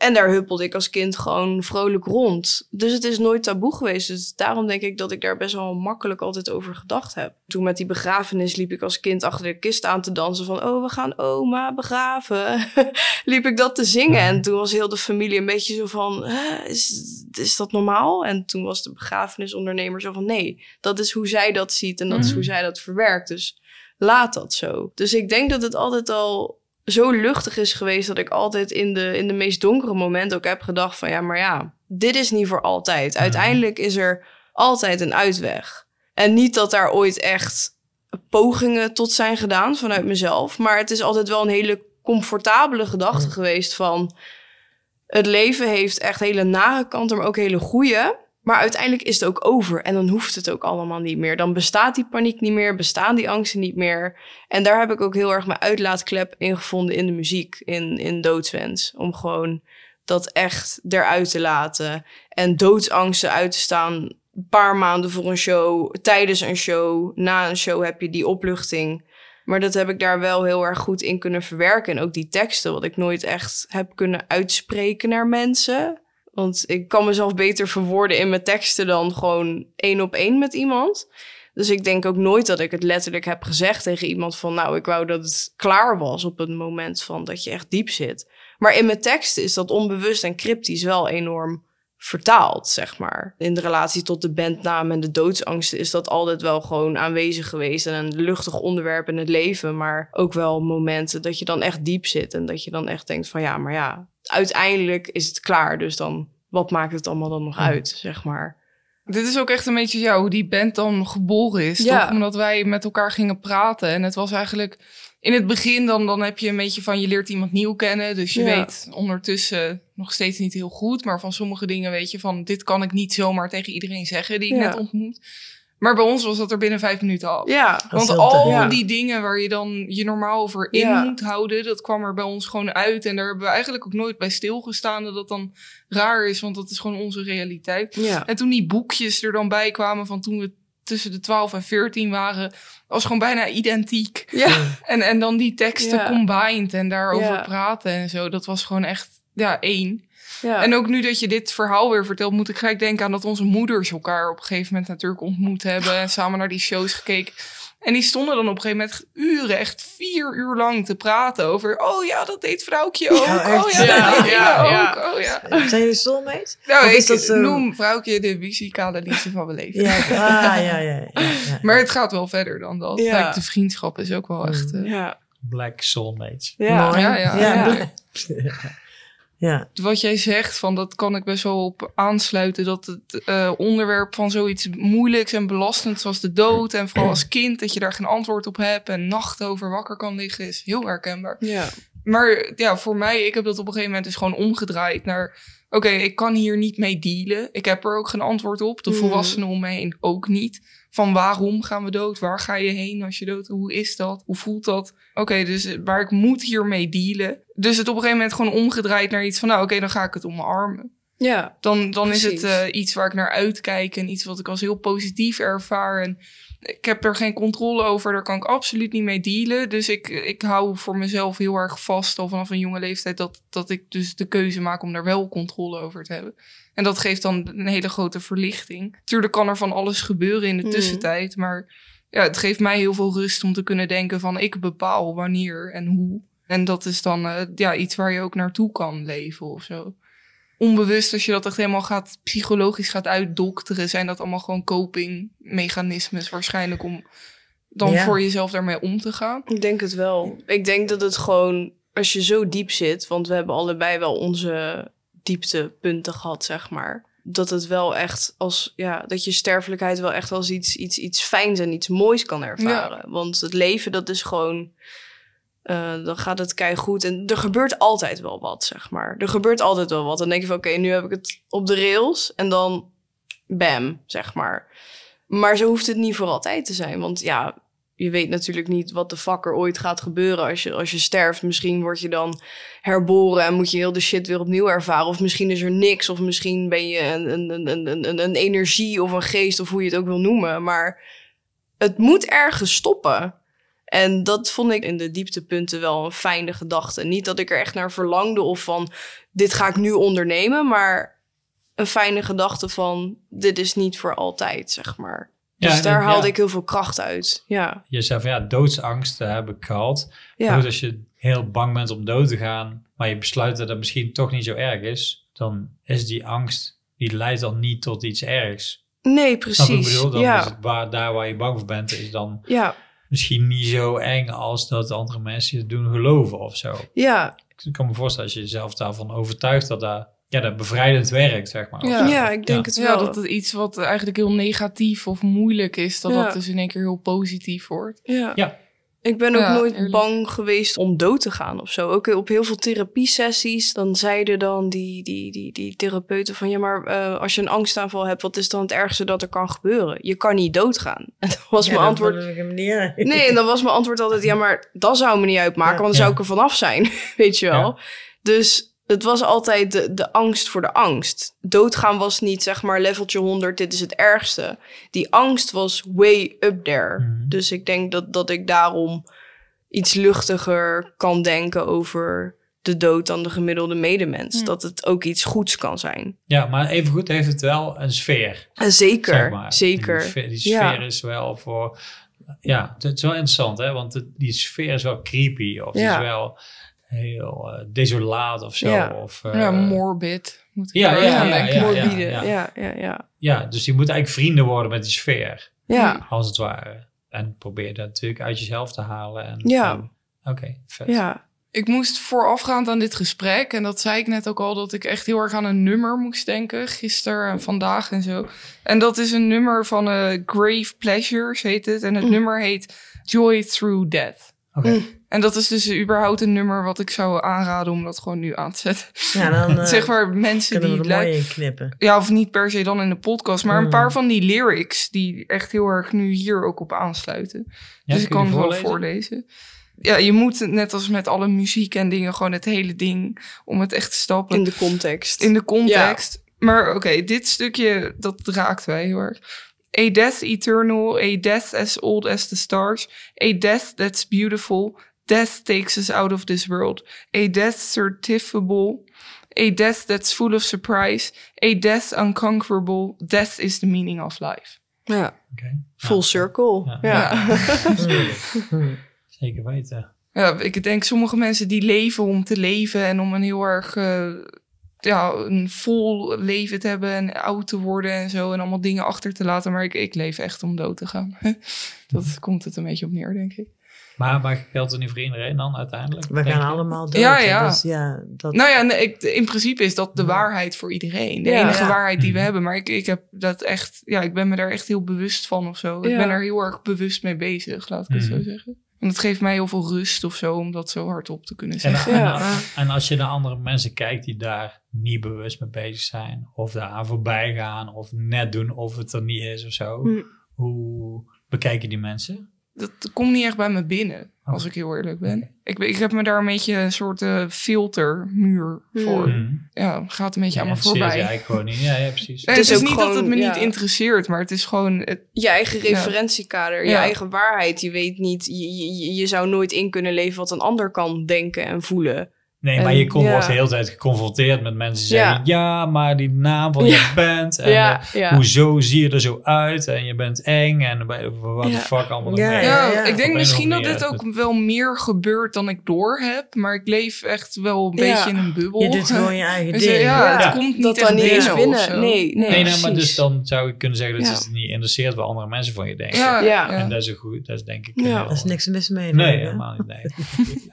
En daar huppelde ik als kind gewoon vrolijk rond. Dus het is nooit taboe geweest. Dus daarom denk ik dat ik daar best wel makkelijk altijd over gedacht heb. Toen met die begrafenis liep ik als kind achter de kist aan te dansen. Van, oh, we gaan oma begraven. [LAUGHS] liep ik dat te zingen. En toen was heel de familie een beetje zo van, "Hè, is, is dat normaal? En toen was de begrafenisondernemer zo van, nee, dat is hoe zij dat ziet. En dat is Mhm. hoe zij dat verwerkt. Dus laat dat zo. Dus ik denk dat het altijd al zo luchtig is geweest dat ik altijd in de, in de meest donkere momenten ook heb gedacht van ja, maar ja, dit is niet voor altijd. Uiteindelijk is er altijd een uitweg. En niet dat daar ooit echt pogingen tot zijn gedaan vanuit mezelf, maar het is altijd wel een hele comfortabele gedachte geweest van het leven heeft echt hele nare kanten, maar ook hele goede. Maar uiteindelijk is het ook over en dan hoeft het ook allemaal niet meer. Dan bestaat die paniek niet meer, bestaan die angsten niet meer. En daar heb ik ook heel erg mijn uitlaatklep in gevonden in de muziek, in, in Doodswens. Om gewoon dat echt eruit te laten. En doodsangsten uit te staan. Een paar maanden voor een show, tijdens een show. Na een show heb je die opluchting. Maar dat heb ik daar wel heel erg goed in kunnen verwerken. En ook die teksten, wat ik nooit echt heb kunnen uitspreken naar mensen. Want ik kan mezelf beter verwoorden in mijn teksten dan gewoon één op één met iemand. Dus ik denk ook nooit dat ik het letterlijk heb gezegd tegen iemand van... nou, ik wou dat het klaar was op het moment van dat je echt diep zit. Maar in mijn teksten is dat onbewust en cryptisch wel enorm vertaald, zeg maar. In de relatie tot de bandnaam en de doodsangsten is dat altijd wel gewoon aanwezig geweest. En een luchtig onderwerp in het leven, maar ook wel momenten dat je dan echt diep zit. En dat je dan echt denkt van ja, maar ja, uiteindelijk is het klaar. Dus dan, wat maakt het allemaal dan nog uit, zeg maar. Dit is ook echt een beetje ja, hoe die band dan geboren is. Ja. Toch? Omdat wij met elkaar gingen praten. En het was eigenlijk in het begin dan, dan heb je een beetje van je leert iemand nieuw kennen. Dus je Ja. weet ondertussen nog steeds niet heel goed. Maar van sommige dingen weet je van dit kan ik niet zomaar tegen iedereen zeggen die ik Ja. net ontmoet. Maar bij ons was dat er binnen vijf minuten af. Ja, Dat is Want al ja. die dingen waar je dan je normaal over in Ja. moet houden, dat kwam er bij ons gewoon uit. En daar hebben we eigenlijk ook nooit bij stilgestaan dat dat dan raar is, want dat is gewoon onze realiteit. ja. En toen die boekjes er dan bij kwamen van toen we tussen de 12 en 14 waren, was gewoon bijna identiek. Ja, [LAUGHS] En, en dan die teksten Ja. combined en daarover Ja. praten en zo, dat was gewoon echt, ja, één. Ja. En ook nu dat je dit verhaal weer vertelt, moet ik gelijk denken aan dat onze moeders elkaar op een gegeven moment natuurlijk ontmoet hebben. En samen naar die shows gekeken. En die stonden dan op een gegeven moment uren, echt vier uur lang te praten over. Oh ja, dat deed vrouwtje ook. Ja, echt? oh ja, Ja, dat deed ja, ook. Oh ja. [LAUGHS] Zijn jullie soulmates? Nou, Of ik is dat zo- noem vrouwtje de muzikale liefde van mijn leven. Ja, [LAUGHS] ah, ja, ja, ja, ja. Maar het gaat wel verder dan dat. Ja. Like, de vriendschap is ook wel echt... eh, ja. Black soulmates. Ja. Mooi. Ja, ja, [LAUGHS] ja. Wat jij zegt, van dat kan ik best wel op aansluiten. Dat het eh, onderwerp van zoiets moeilijks en belastends als de dood. En vooral als kind dat je daar geen antwoord op hebt. En nachten over wakker kan liggen, is heel herkenbaar. Ja. Maar ja, voor mij, ik heb dat op een gegeven moment dus gewoon omgedraaid naar... Oké, ik kan hier niet mee dealen. Ik heb er ook geen antwoord op. De Mm. volwassenen om me heen ook niet. Van waarom gaan we dood? Waar ga je heen als je dood? Hoe is dat? Hoe voelt dat? Oké, dus waar ik moet hiermee dealen. Dus het op een gegeven moment gewoon omgedraaid naar iets van... Nou, oké, dan ga ik het omarmen. Ja. Dan, dan is het eh, iets waar ik naar uitkijk en iets wat ik als heel positief ervaar. En ik heb er geen controle over, daar kan ik absoluut niet mee dealen. Dus ik, ik hou voor mezelf heel erg vast, al vanaf een jonge leeftijd, dat, dat ik dus de keuze maak om daar wel controle over te hebben. En dat geeft dan een hele grote verlichting. Tuurlijk kan er van alles gebeuren in de Mhm. tussentijd, maar ja, het geeft mij heel veel rust om te kunnen denken van ik bepaal wanneer en hoe. En dat is dan eh, ja, iets waar je ook naartoe kan leven of zo onbewust, als je dat echt helemaal gaat psychologisch gaat uitdokteren, zijn dat allemaal gewoon copingmechanismes waarschijnlijk om dan Ja. voor jezelf daarmee om te gaan. Ik denk het wel. Ik denk dat het gewoon, als je zo diep zit, want we hebben allebei wel onze dieptepunten gehad, zeg maar. Dat het wel echt als, ja, dat je sterfelijkheid wel echt als iets, iets, iets fijns en iets moois kan ervaren. Want het leven, dat is gewoon, eh, dan gaat het kei goed. En er gebeurt altijd wel wat, zeg maar. Er gebeurt altijd wel wat. Dan denk je van, oké, nu heb ik het op de rails. En dan, bam, zeg maar. Maar zo hoeft het niet voor altijd te zijn. Want ja, je weet natuurlijk niet wat de fuck er ooit gaat gebeuren als je, als je sterft. Misschien word je dan herboren en moet je heel de shit weer opnieuw ervaren. Of misschien is er niks. Of misschien ben je een, een, een, een, een, energie of een geest of hoe je het ook wil noemen. Maar het moet ergens stoppen. En dat vond ik in de dieptepunten wel een fijne gedachte. Niet dat ik er echt naar verlangde of van dit ga ik nu ondernemen. Maar een fijne gedachte van dit is niet voor altijd, zeg maar. Dus Ja, daar haalde ja. ik heel veel kracht uit. Ja, Je zei van ja, doodsangst eh, heb ik gehad. Ja, goed, als je heel bang bent om dood te gaan, maar je besluit dat het misschien toch niet zo erg is, dan is die angst, die leidt dan niet tot iets ergs. nee, wat ik precies. bedoel? Dan is het waar, daar waar je bang voor bent, is dan ja, misschien niet zo eng als dat andere mensen je doen geloven of zo. ja, Ik kan me voorstellen als je jezelf daarvan overtuigt dat dat, ja, dat bevrijdend werkt, zeg maar. Ja. ik denk Ja. het Ja, wel. dat het iets wat eigenlijk heel negatief of moeilijk is, dat Ja. dat dus in één keer heel positief wordt. Ja. Ja. Ik ben ook Ja, nooit eerlijk. bang geweest om dood te gaan of zo. Ook op heel veel therapiesessies, dan zeiden dan die, die, die, die therapeuten van... ja, maar eh, als je een angstaanval hebt, wat is dan het ergste dat er kan gebeuren? Je kan niet doodgaan. En [LAUGHS] dat was Ja, mijn antwoord... wilde ik hem niet. Nee, en dan was mijn antwoord altijd... ja, maar dat zou me niet uitmaken, Ja. want dan zou ik er vanaf zijn, [LAUGHS] weet je wel. Ja. Dus het was altijd de, de angst voor de angst. Doodgaan was niet, zeg maar, leveltje 100, dit is het ergste. Die angst was way up there. Mhm. Dus ik denk dat, dat ik daarom iets luchtiger kan denken over de dood dan de gemiddelde medemens. Hm. Dat het ook iets goeds kan zijn. Ja, maar evengoed heeft het wel een sfeer. En zeker, zeg maar. zeker. Die, sfeer- die sfeer Ja. is wel voor... Ja, het is wel interessant, hè? Want die sfeer is wel creepy. Of Ja. is wel heel eh, desolaat of zo. Ja. Of, eh, ja, morbid. Moet ik ja, ja, ja, ja. Morbide, ja. ja, ja, ja. ja, dus die moet eigenlijk vrienden worden met die sfeer. Ja, Als het ware. En probeer dat natuurlijk uit jezelf te halen. En, Ja. Oké, vet. ja. Ik moest voorafgaand aan dit gesprek, en dat zei ik net ook al, dat ik echt heel erg aan een nummer moest denken, gisteren en vandaag en zo. En dat is een nummer van eh, Grave Pleasures, heet het. En het Mm. nummer heet Joy Through Death. Oké. Mm. En dat is dus überhaupt een nummer wat ik zou aanraden om dat gewoon nu aan te zetten. Ja, dan [LAUGHS] eh, zeg maar mensen die... er mooi in knippen. Ja, of niet per se dan in de podcast, maar een Mm. paar van die lyrics die echt heel erg nu hier ook op aansluiten. Ja, dus ik kan het wel voorlezen? voorlezen. Ja, je moet net als met alle muziek en dingen gewoon het hele ding om het echt te stappen In de context. in de context. Maar oké, dit stukje, dat raakt wij heel erg. A death eternal, a death as old as the stars, a death that's beautiful, death takes us out of this world, a death certifiable, A death that's full of surprise. A death unconquerable. Death is the meaning of life. Ja, Oké. full Ja, circle. Ja. Ja. [LAUGHS] Zeker weten. Ja, ik denk sommige mensen die leven om te leven en om een heel erg eh, ja, een vol leven te hebben en oud te worden en zo en allemaal dingen achter te laten. Maar ik, ik leef echt om dood te gaan. [LAUGHS] Dat komt het een beetje op neer, denk ik. Maar, maar geldt het niet voor iedereen dan uiteindelijk? We gaan je? allemaal dood. Ja, ja. Dus ja, dat, Nou ja, nee, ik, in principe is dat de waarheid voor iedereen. De Ja. enige Ja. waarheid die we Mhm. hebben. Maar ik, ik heb dat echt, ja, ik ben me daar echt heel bewust van of zo. Ik ben er heel erg bewust mee bezig, laat ik het zo zeggen. En dat geeft mij heel veel rust of zo, om dat zo hardop te kunnen En, zeggen. en, Ja. en als je naar andere mensen kijkt die daar niet bewust mee bezig zijn, of daar aan voorbij gaan, of net doen of het er niet is of zo, Hm. hoe bekijken die mensen? Dat komt niet echt bij me binnen, als ik heel eerlijk ben. Ik, ik heb me daar een beetje een soort eh, filtermuur voor. Hmm. Mhm. Ja, gaat een beetje Ja, aan me voorbij. eigenlijk gewoon niet. Ja, ja precies. Nee, Het het is is ook niet dat het me niet ja. interesseert, maar het is gewoon... Het, Je eigen referentiekader, je Ja. eigen waarheid. Je weet niet, je, je, je zou nooit in kunnen leven wat een ander kan denken en voelen. Nee, maar En, je kon, ja. wordt de hele tijd geconfronteerd met mensen die Ja. zeggen, ja, maar die naam van je band, en [LAUGHS] ja, eh, ja. hoezo zie je er zo uit, en je bent eng, en wat de Ja. fuck allemaal Ja, nog meer. ja, Ja, ja. ik denk misschien dat dit ook wel meer gebeurt dan ik door heb. Maar ik leef echt wel een Ja. beetje in een bubbel. je doet gewoon je eigen Dus, ding. ja, Ja. het komt niet dat echt dan niet eens binnen. Nee, nee, Nee, nee, maar dus dan zou ik kunnen zeggen dat Ja. het niet interesseert wat andere mensen van je denken. Ja, Ja. ja. En dat is een goed, dat is denk ik Ja. Daar is niks mis mee. Nee, helemaal niet.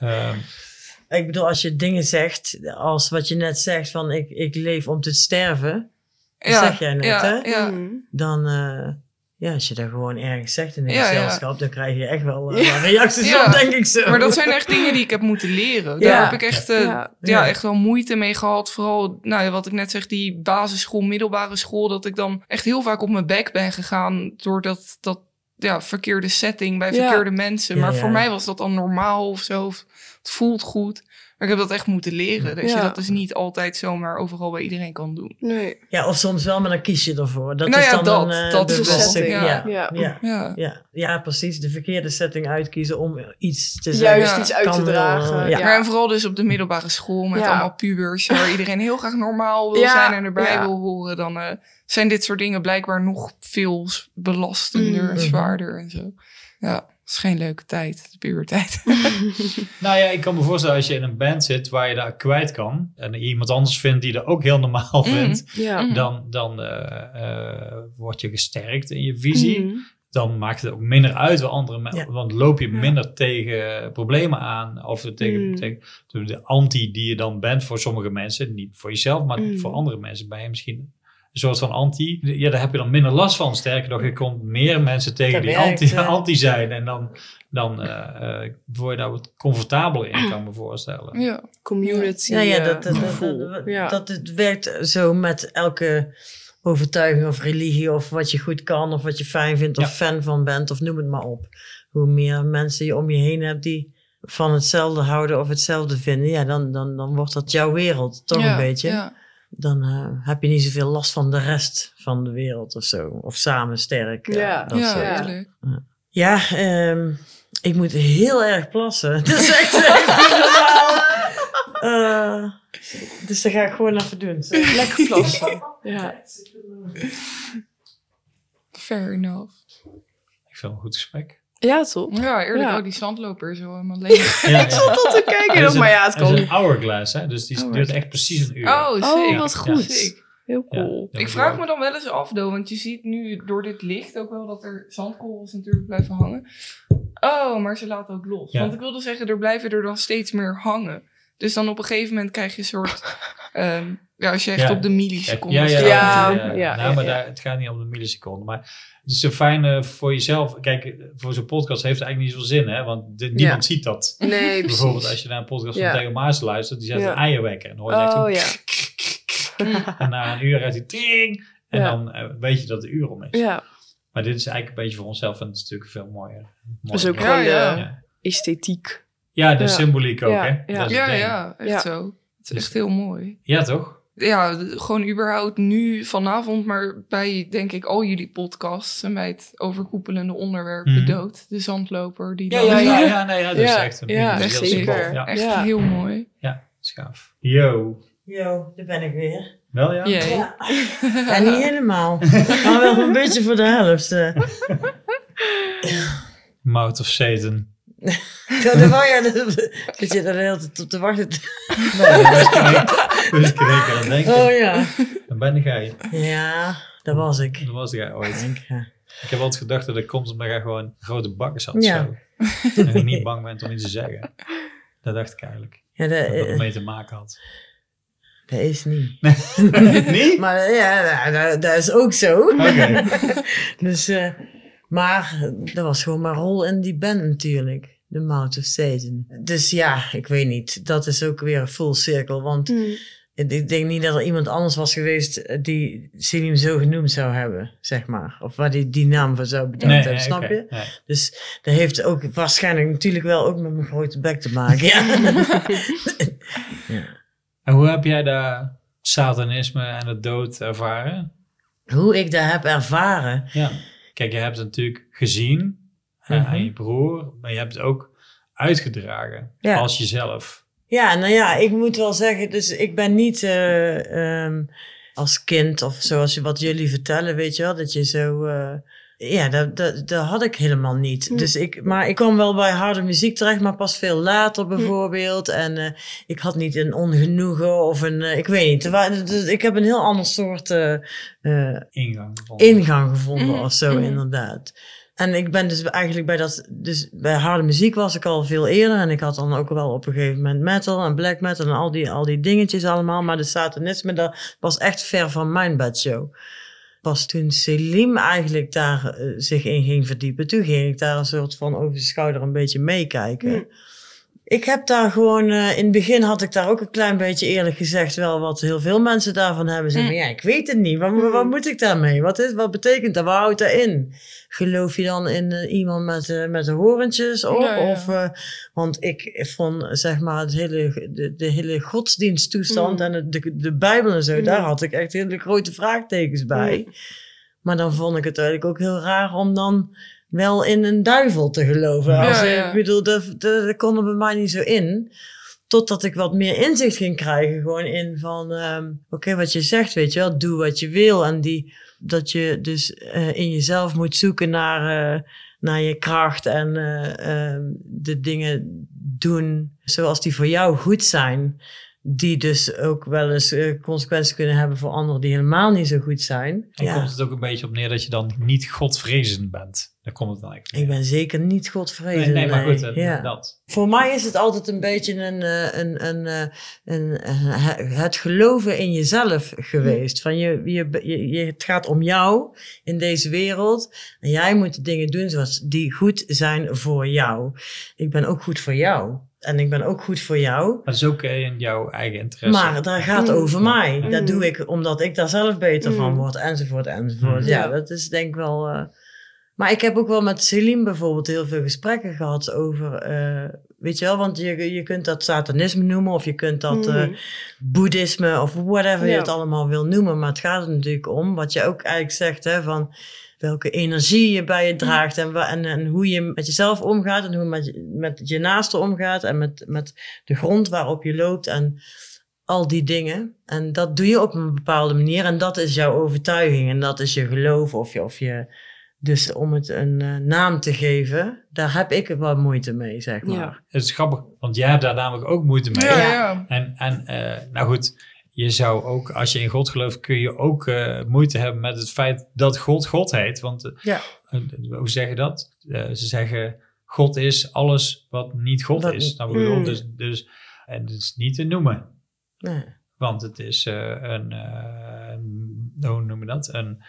[LAUGHS] Ik bedoel, als je dingen zegt, als wat je net zegt van ik, ik leef om te sterven, dat Ja, zeg jij net, ja, hè? Ja. Mm. Dan, eh, ja, als je dat gewoon ergens zegt in een Ja, ja. gezelschap, dan krijg je echt wel eh, reacties Ja. op, denk ik zo. Maar dat zijn echt dingen die ik heb moeten leren. Daar heb ik echt, eh, Ja. echt wel moeite mee gehad. Vooral, nou, ja, wat ik net zeg, die basisschool, middelbare school. Dat ik dan echt heel vaak op mijn bek ben gegaan. Door dat, dat ja, verkeerde setting bij verkeerde mensen. Maar voor mij was dat dan normaal of zo. Of Het voelt goed. Maar ik heb dat echt moeten leren. Dat je Ja. dat dus niet altijd zomaar overal bij iedereen kan doen. Nee. Ja, of soms wel, maar dan kies je ervoor. Dat Nou is ja, dan dat- een eh, dat is de setting, Ja, ja. ja. Ja. Ja. Precies. De verkeerde setting uitkiezen om iets te zeggen. Juist Ja. iets uit te dragen. ja. Maar en vooral dus op de middelbare school met Ja. allemaal pubers waar [LAUGHS] iedereen heel graag normaal wil Ja, zijn en erbij ja. wil horen. Dan eh, zijn dit soort dingen blijkbaar nog veel belastender en Mhm. zwaarder en zo. Ja, het is geen leuke tijd, de puberteit. [LAUGHS] [LAUGHS] nou ja, ik kan me voorstellen als je in een band zit waar je daar kwijt kan. En iemand anders vindt die dat ook heel normaal Mm. vindt. Mhm. Dan, dan eh, eh, word je gesterkt in je visie. Mhm. Dan maakt het ook minder uit wat andere mensen. Ja. Want loop je Ja. minder tegen problemen aan. Of tegen, Mm. tegen de anti die je dan bent voor sommige mensen. Niet voor jezelf, maar Mm. voor andere mensen ben je misschien soort van anti. Ja, daar heb je dan minder last van. Sterker nog, je komt meer mensen tegen Dat die werkt, anti, ja. [LAUGHS] anti zijn. En dan, dan eh, eh, word je daar wat comfortabeler in, kan ik me voorstellen. ja. Community Ja, ja, eh, dat, dat, dat, gevoel. dat, ja. dat het werkt zo met elke overtuiging of religie of wat je goed kan of wat je fijn vindt of Ja. fan van bent of noem het maar op. Hoe meer mensen je om je heen hebt die van hetzelfde houden of hetzelfde vinden, ja, dan, dan, dan wordt dat jouw wereld, toch Ja, een beetje. Ja. Dan eh, heb je niet zoveel last van de rest van de wereld of zo. Of samen sterk. eh, Ja. dat ja, soort. ja. eerlijk. Ja, ehm, ik moet heel erg plassen. [LAUGHS] Dat is echt normaal. Eh, dus dat ga ik gewoon even doen. [LAUGHS] Lekker plassen. ja. Fair enough. Ik vind het een goed gesprek. Ja, toch? Ja, eerlijk. Ja. Oh, die zandloper zo helemaal leeg. Ja, Ik zat al te kijken, nog, is maar een- ja, het Het is kan. een hourglass, hè? dus die duurt Hourglass. echt precies een uur. Oh. Oh, wat Ja. goed. Heel cool. Ja, Ik dat vraag ook. me dan wel eens af, though, want je ziet nu door dit licht ook wel dat er zandkorrels natuurlijk blijven hangen. Oh, maar ze laten ook los. Ja. Want ik wilde zeggen, er blijven er dan steeds meer hangen. Dus dan op een gegeven moment krijg je een soort... [LAUGHS] ehm, ja, als je echt Ja. op de Ja, milliseconden ja, staat. Ja, ja, ja. ja, nou, maar ja. Daar, het gaat niet om de milliseconden. Maar het is zo fijn eh, voor jezelf. Kijk, voor zo'n podcast heeft het eigenlijk niet zoveel zin, hè? Want dit- niemand ziet dat. Nee, [LAUGHS] precies. Bijvoorbeeld als je naar een podcast Ja. van Theo Maas luistert, die zet Ja. een eierwekker. En dan hoor je echt Oh ja. [LAUGHS] En na een uur uit die tring. En Ja. dan eh, weet je dat de uur om is. Ja, Maar dit is eigenlijk een beetje voor onszelf. En het is natuurlijk veel mooier. dat is ook gewoon Ja, esthetiek. Ja, de Ja. symboliek ook, Ja, hè? ja. Dat is het Ja, echt Ja. zo. Het is Dus- echt heel mooi. Ja, toch? Ja, gewoon überhaupt nu vanavond, maar bij denk ik al jullie podcasts en bij het overkoepelende onderwerp Mhm. de dood, de zandloper die Ja, ja, ja, ja, [LAUGHS] nee, ja, dat is Ja, echt een ja, zeker. symbool. Ja, Echt Ja. heel mooi. ja, schaaf. Yo, Jo, daar ben ik weer. Wel ja? Jee. Ja. [LAUGHS] ja, niet helemaal. Maar wel een beetje voor de helft. eh. Mouth of Satan. [LAUGHS] Ja, dat [LAUGHS] je, dat zit daar de hele tijd op te wachten. Nee, dat is correct. Dat is correct aan denken. Oh ja. Dan ben jij. Ja, dat was ik. Dat was jij ooit. Denk, ja. Ik heb altijd gedacht dat het komt omdat jij gewoon grote bakken zat. Ja. En je niet bang bent om iets te zeggen. Dat dacht ik eigenlijk. Ja, dat, Dat ermee te maken had. dat is niet. [LAUGHS] niet? Maar ja, dat, dat is ook zo. Oké. [LAUGHS] Dus, eh, maar dat was gewoon mijn rol in die band natuurlijk. The Mouth of Satan. Dus ja, ik weet niet. Dat is ook weer een full cirkel. Want Mm. ik denk niet dat er iemand anders was geweest eh, die Selim zo genoemd zou hebben, zeg maar. Of waar die die naam voor zou bedacht Nee, hebben, nee, snap je? Nee. Dus dat heeft ook waarschijnlijk natuurlijk wel ook met mijn grote bek te maken. Ja. [LAUGHS] En hoe heb jij dat satanisme en de dood ervaren? Hoe ik dat heb ervaren. Ja. Kijk, je hebt het natuurlijk gezien eh, Mhm. aan je broer, maar je hebt het ook uitgedragen Ja. als jezelf. Ja, nou ja, ik moet wel zeggen, dus ik ben niet eh, ehm, als kind of zoals je wat jullie vertellen, weet je wel, dat je zo. eh, ja, dat, dat, dat had ik helemaal niet. Hm. Dus ik, maar ik kwam wel bij harde muziek terecht, maar pas veel later bijvoorbeeld. En eh, ik had niet een ongenoegen of een, ik weet niet. Dus ik heb een heel ander soort Ingang. gevonden. ingang gevonden Mhm, of zo, inderdaad. En ik ben dus eigenlijk bij dat, dus bij harde muziek was ik al veel eerder. En ik had dan ook wel op een gegeven moment metal en black metal en al die, al die dingetjes allemaal. Maar de satanisme, dat was echt ver van mijn bedshow. Pas toen Selim eigenlijk daar eh, zich in ging verdiepen, toen ging ik daar een soort van over de schouder een beetje meekijken. Hm. Ik heb daar gewoon, eh, in het begin had ik daar ook een klein beetje eerlijk gezegd wel wat heel veel mensen daarvan hebben. Zeggen van, ja, ik weet het niet. Wat, wat moet ik daarmee? Wat, is, wat betekent dat? Wat houdt dat in? Geloof je dan in eh, iemand met, eh, met de horentjes op? Ja, ja. Of, want ik vond, zeg maar, het hele, de, de hele godsdiensttoestand Mm. en het- de, de Bijbel en zo, Mm. daar had ik echt hele grote vraagtekens bij. Maar dan vond ik het eigenlijk ook heel raar om dan wel in een duivel te geloven. Ja, Als, ja. Ik bedoel, dat, dat, dat kon er bij mij niet zo in. Totdat ik wat meer inzicht ging krijgen. Gewoon in van, ehm, oké, wat je zegt, weet je wel. Doe wat je wil. En die, dat je dus eh, in jezelf moet zoeken naar, eh, naar je kracht. En eh, ehm, de dingen doen zoals die voor jou goed zijn. Die dus ook wel eens eh, consequenties kunnen hebben voor anderen die helemaal niet zo goed zijn. En komt het ook een beetje op neer dat je dan niet godvrezend bent. Daar komt het dan eigenlijk Ik ben zeker niet godvrezend. nee, maar goed, nee. eh, Ja. dat. Voor mij is het altijd een beetje een, eh, een, een, eh, een, een- het geloven in jezelf geweest. Van je, je, je, je- het gaat om jou in deze wereld. En jij moet de dingen doen zoals die goed zijn voor jou. Ik ben ook goed voor jou. En ik ben ook goed voor jou. Maar dat is ook eh, in jouw eigen interesse. Maar dat gaat Mm. over mij. Mm. Dat doe ik omdat ik daar zelf beter van Mm. word, enzovoort, enzovoort. Mm. Ja, dat is denk ik wel... eh, Maar ik heb ook wel met Celine bijvoorbeeld heel veel gesprekken gehad over... eh, weet je wel, want je, je kunt dat satanisme noemen... of je kunt dat boeddhisme of whatever je het allemaal wil noemen. Maar het gaat er natuurlijk om, wat je ook eigenlijk zegt... Hè, van welke energie je bij je draagt... En, en, en hoe je met jezelf omgaat... en hoe je met, je- met je naaste omgaat... en met, met de grond waarop je loopt... en al die dingen. En dat doe je op een bepaalde manier. En dat is jouw overtuiging. En dat is je geloof. Of je, of je dus om het een eh, naam te geven, daar heb ik wel moeite mee, zeg maar. Ja. Het is grappig, want jij hebt daar namelijk ook moeite mee. Ja, Ja. ja. En, en eh, nou goed, je zou ook, als je in God gelooft, kun je ook eh, moeite hebben met het feit dat God God heet. Want eh, Ja. eh, hoe zeg je dat? Ze zeggen, God is alles wat niet God is. Nou, bedoel, Mm. dus, dus, en het is niet te noemen. Nee. Want het is een, hoe noem je dat? Een,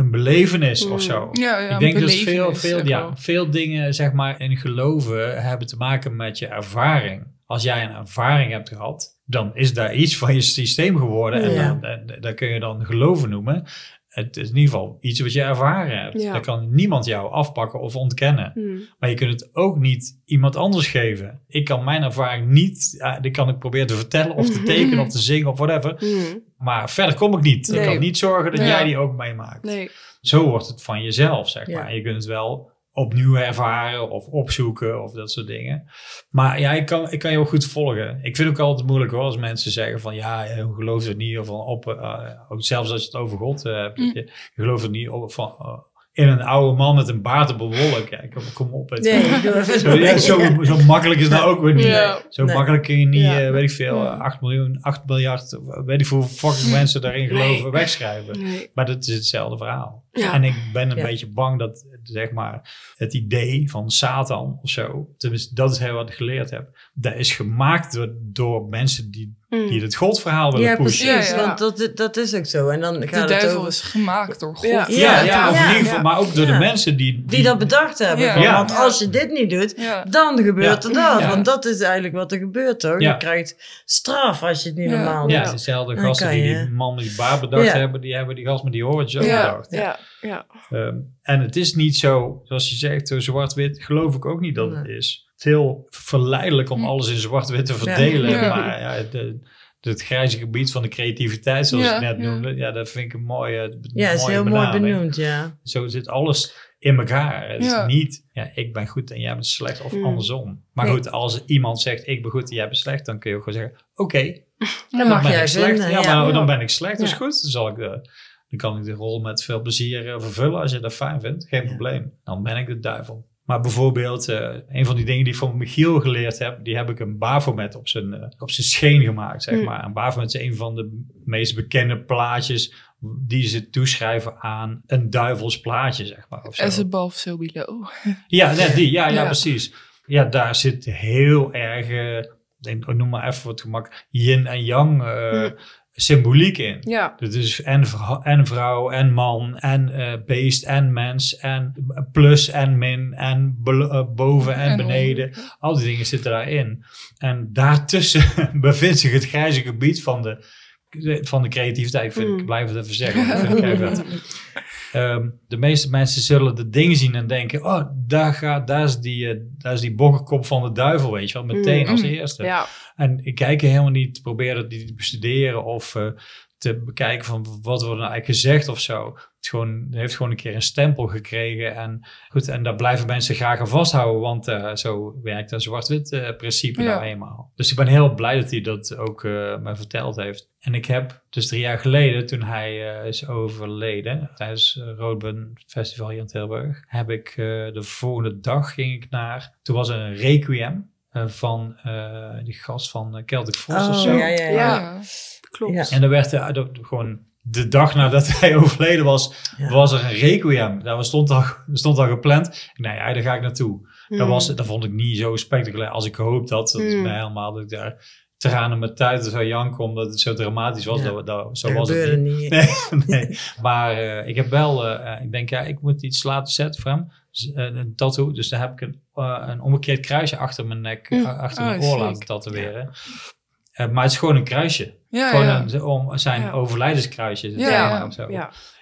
een belevenis of Mm. zo. Ja, ja, ik denk dat veel, belevenis, veel, echt ja, veel dingen zeg maar, in geloven hebben te maken met je ervaring. Als jij een ervaring hebt gehad, dan is daar iets van je systeem geworden. En Ja. dan, en, dat kun je dan geloven noemen. Het is in ieder geval iets wat je ervaren hebt. Ja. Dat kan niemand jou afpakken of ontkennen. Hmm. Maar je kunt het ook niet iemand anders geven. Ik kan mijn ervaring niet, ja, die kan ik proberen te vertellen of te [LAUGHS] tekenen of te zingen of whatever. Hmm. Maar verder kom ik niet. Ik kan niet zorgen dat jij die ook meemaakt. Nee. Zo wordt het van jezelf, zeg Ja. maar. Je kunt het wel opnieuw ervaren of opzoeken of dat soort dingen. Maar ja, ik kan, ik kan je ook goed volgen. Ik vind het ook altijd moeilijk hoor, als mensen zeggen van ja, je gelooft het niet. Of van op, eh, ook zelfs als je het over God eh, hebt. Mm. Je, je gelooft het niet op, van, eh, in een oude man met een baard op een wolk. Ja, kom, kom op. Het, Nee, zo, ja, zo, [LAUGHS] zo makkelijk is dat ook weer niet. Ja. Zo Nee. makkelijk kun je niet, Ja. eh, weet ik veel, Ja. eh, 8 miljoen, 8 miljard, eh, weet ik hoeveel fucking [LAUGHS] mensen daarin geloven, Nee. wegschrijven. Maar dat is hetzelfde verhaal. Ja. En ik ben een Ja. beetje bang dat, zeg maar, het idee van Satan of zo, tenminste, dat is heel wat ik geleerd heb, dat is gemaakt door, door mensen die, Mm. die het godverhaal willen Ja, pushen. precies. Ja, ja. Want dat, dat is ook zo. En dan De gaat het duivel over... is gemaakt door God. Ja. Ja, ja, Ja, of ja, in ieder geval, ja. maar ook door Ja. de mensen die... Die dat bedacht hebben. Ja. Van, Ja. Want als je dit niet doet, Ja. dan gebeurt Ja. er dat. Ja. Want dat is eigenlijk wat er gebeurt, toch? Ja. Je krijgt straf als je het niet Ja. normaal Ja, doet. dezelfde Dan gasten die je- die man met die baard bedacht Ja. hebben, die hebben die gast met die horentjes ook Ja. bedacht. Ja. Ja. Ehm, en het is niet zo, zoals je zegt, zo zwart-wit, geloof ik ook niet dat het is. Het is heel verleidelijk om Hm. alles in zwart-wit te verdelen. Ja. Maar ja, de, het grijze gebied van de creativiteit, zoals Ja, ik net ja. noemde, ja, dat vind ik een mooie Ja, is mooie heel mooi benaming. benoemd, ja. Zo zit alles in elkaar. Het Ja. is niet, ja, ik ben goed en jij bent slecht of Mm. andersom. Maar Nee. goed, als iemand zegt, ik ben goed en jij bent slecht, dan kun je ook gewoon zeggen, oké, dan mag ben jij ik slecht. vinden. ja, ja. maar dan ben ik slecht, Ja. goed. Dan, zal ik de, dan kan ik de rol met veel plezier eh, vervullen als je dat fijn vindt. Geen Ja. probleem. Dan ben ik de duivel. Maar bijvoorbeeld, eh, een van die dingen die ik van Michiel geleerd heb, die heb ik een Baphomet op zijn, eh, op zijn scheen gemaakt, zeg Hmm. maar. Een is een van de meest bekende plaatjes die ze toeschrijven aan een duivels plaatje, zeg maar. Of zo. As above, so below. Ja, net die. Ja, ja, [LAUGHS] Ja. precies. Ja, daar zit heel erg, ik noem maar even voor het gemak, yin en yang eh, Hmm. symboliek in. Ja. Dat is en, vrou- en vrouw en man en eh, beest en mens en plus en min en eh, boven en, En beneden. Al die dingen zitten daarin. En daartussen [LAUGHS] bevindt zich het grijze gebied van de, van de creativiteit. Vind, ik Mm. blijf het even zeggen. Ik. [LAUGHS] Ehm, de meeste mensen zullen de dingen zien en denken: oh, daar, gaat, daar, is die, eh, daar is die bokkerkop van de duivel, weet je wel, meteen Mm. als Mm. eerste. Ja. En ik kijk er helemaal niet te proberen die te bestuderen of eh, te bekijken van wat wordt er nou eigenlijk gezegd of zo. Het, gewoon, het heeft gewoon een keer een stempel gekregen. En goed, en daar blijven mensen graag aan vasthouden, want eh, zo werkt een zwart-wit eh, principe Ja. nou eenmaal. Dus ik ben heel blij dat hij dat ook eh mij verteld heeft. En ik heb dus drie jaar geleden, toen hij eh, is overleden, tijdens het Roodbun Festival hier in Tilburg, heb ik eh, de volgende dag ging ik naar, toen was er een requiem eh, van eh, die gast van Celtic Frost of Oh, zo. ja, ja, ja. Ja. Klopt. Ja. En dan werd er er- gewoon de dag nadat [LAUGHS] hij overleden was, Ja. was er een requiem. Daar stond al, [LAUGHS] stond al gepland. Nee, ja, daar ga ik naartoe. Dat, Mm. was, dat vond ik niet zo spectaculair als ik gehoopt had. Dat is Mm. mij helemaal dat ik daar tranen met tuiten zou janken omdat het zo dramatisch was. Ja. Dat, dat, zo Dat was het niet. niet. [LAUGHS] Nee, nee. Maar eh, ik heb wel, eh, eh, ik denk ja, ik moet iets laten zetten voor hem. Dus, een tattoo. Dus daar heb ik een, een omgekeerd kruisje achter mijn nek, Mm. eh, achter Oh, mijn oor laten tatoeëren. Eh, maar het is gewoon een kruisje. Ja, Gewoon ja. een, om zijn Ja. overlijdenskruisje. Ja, of zo.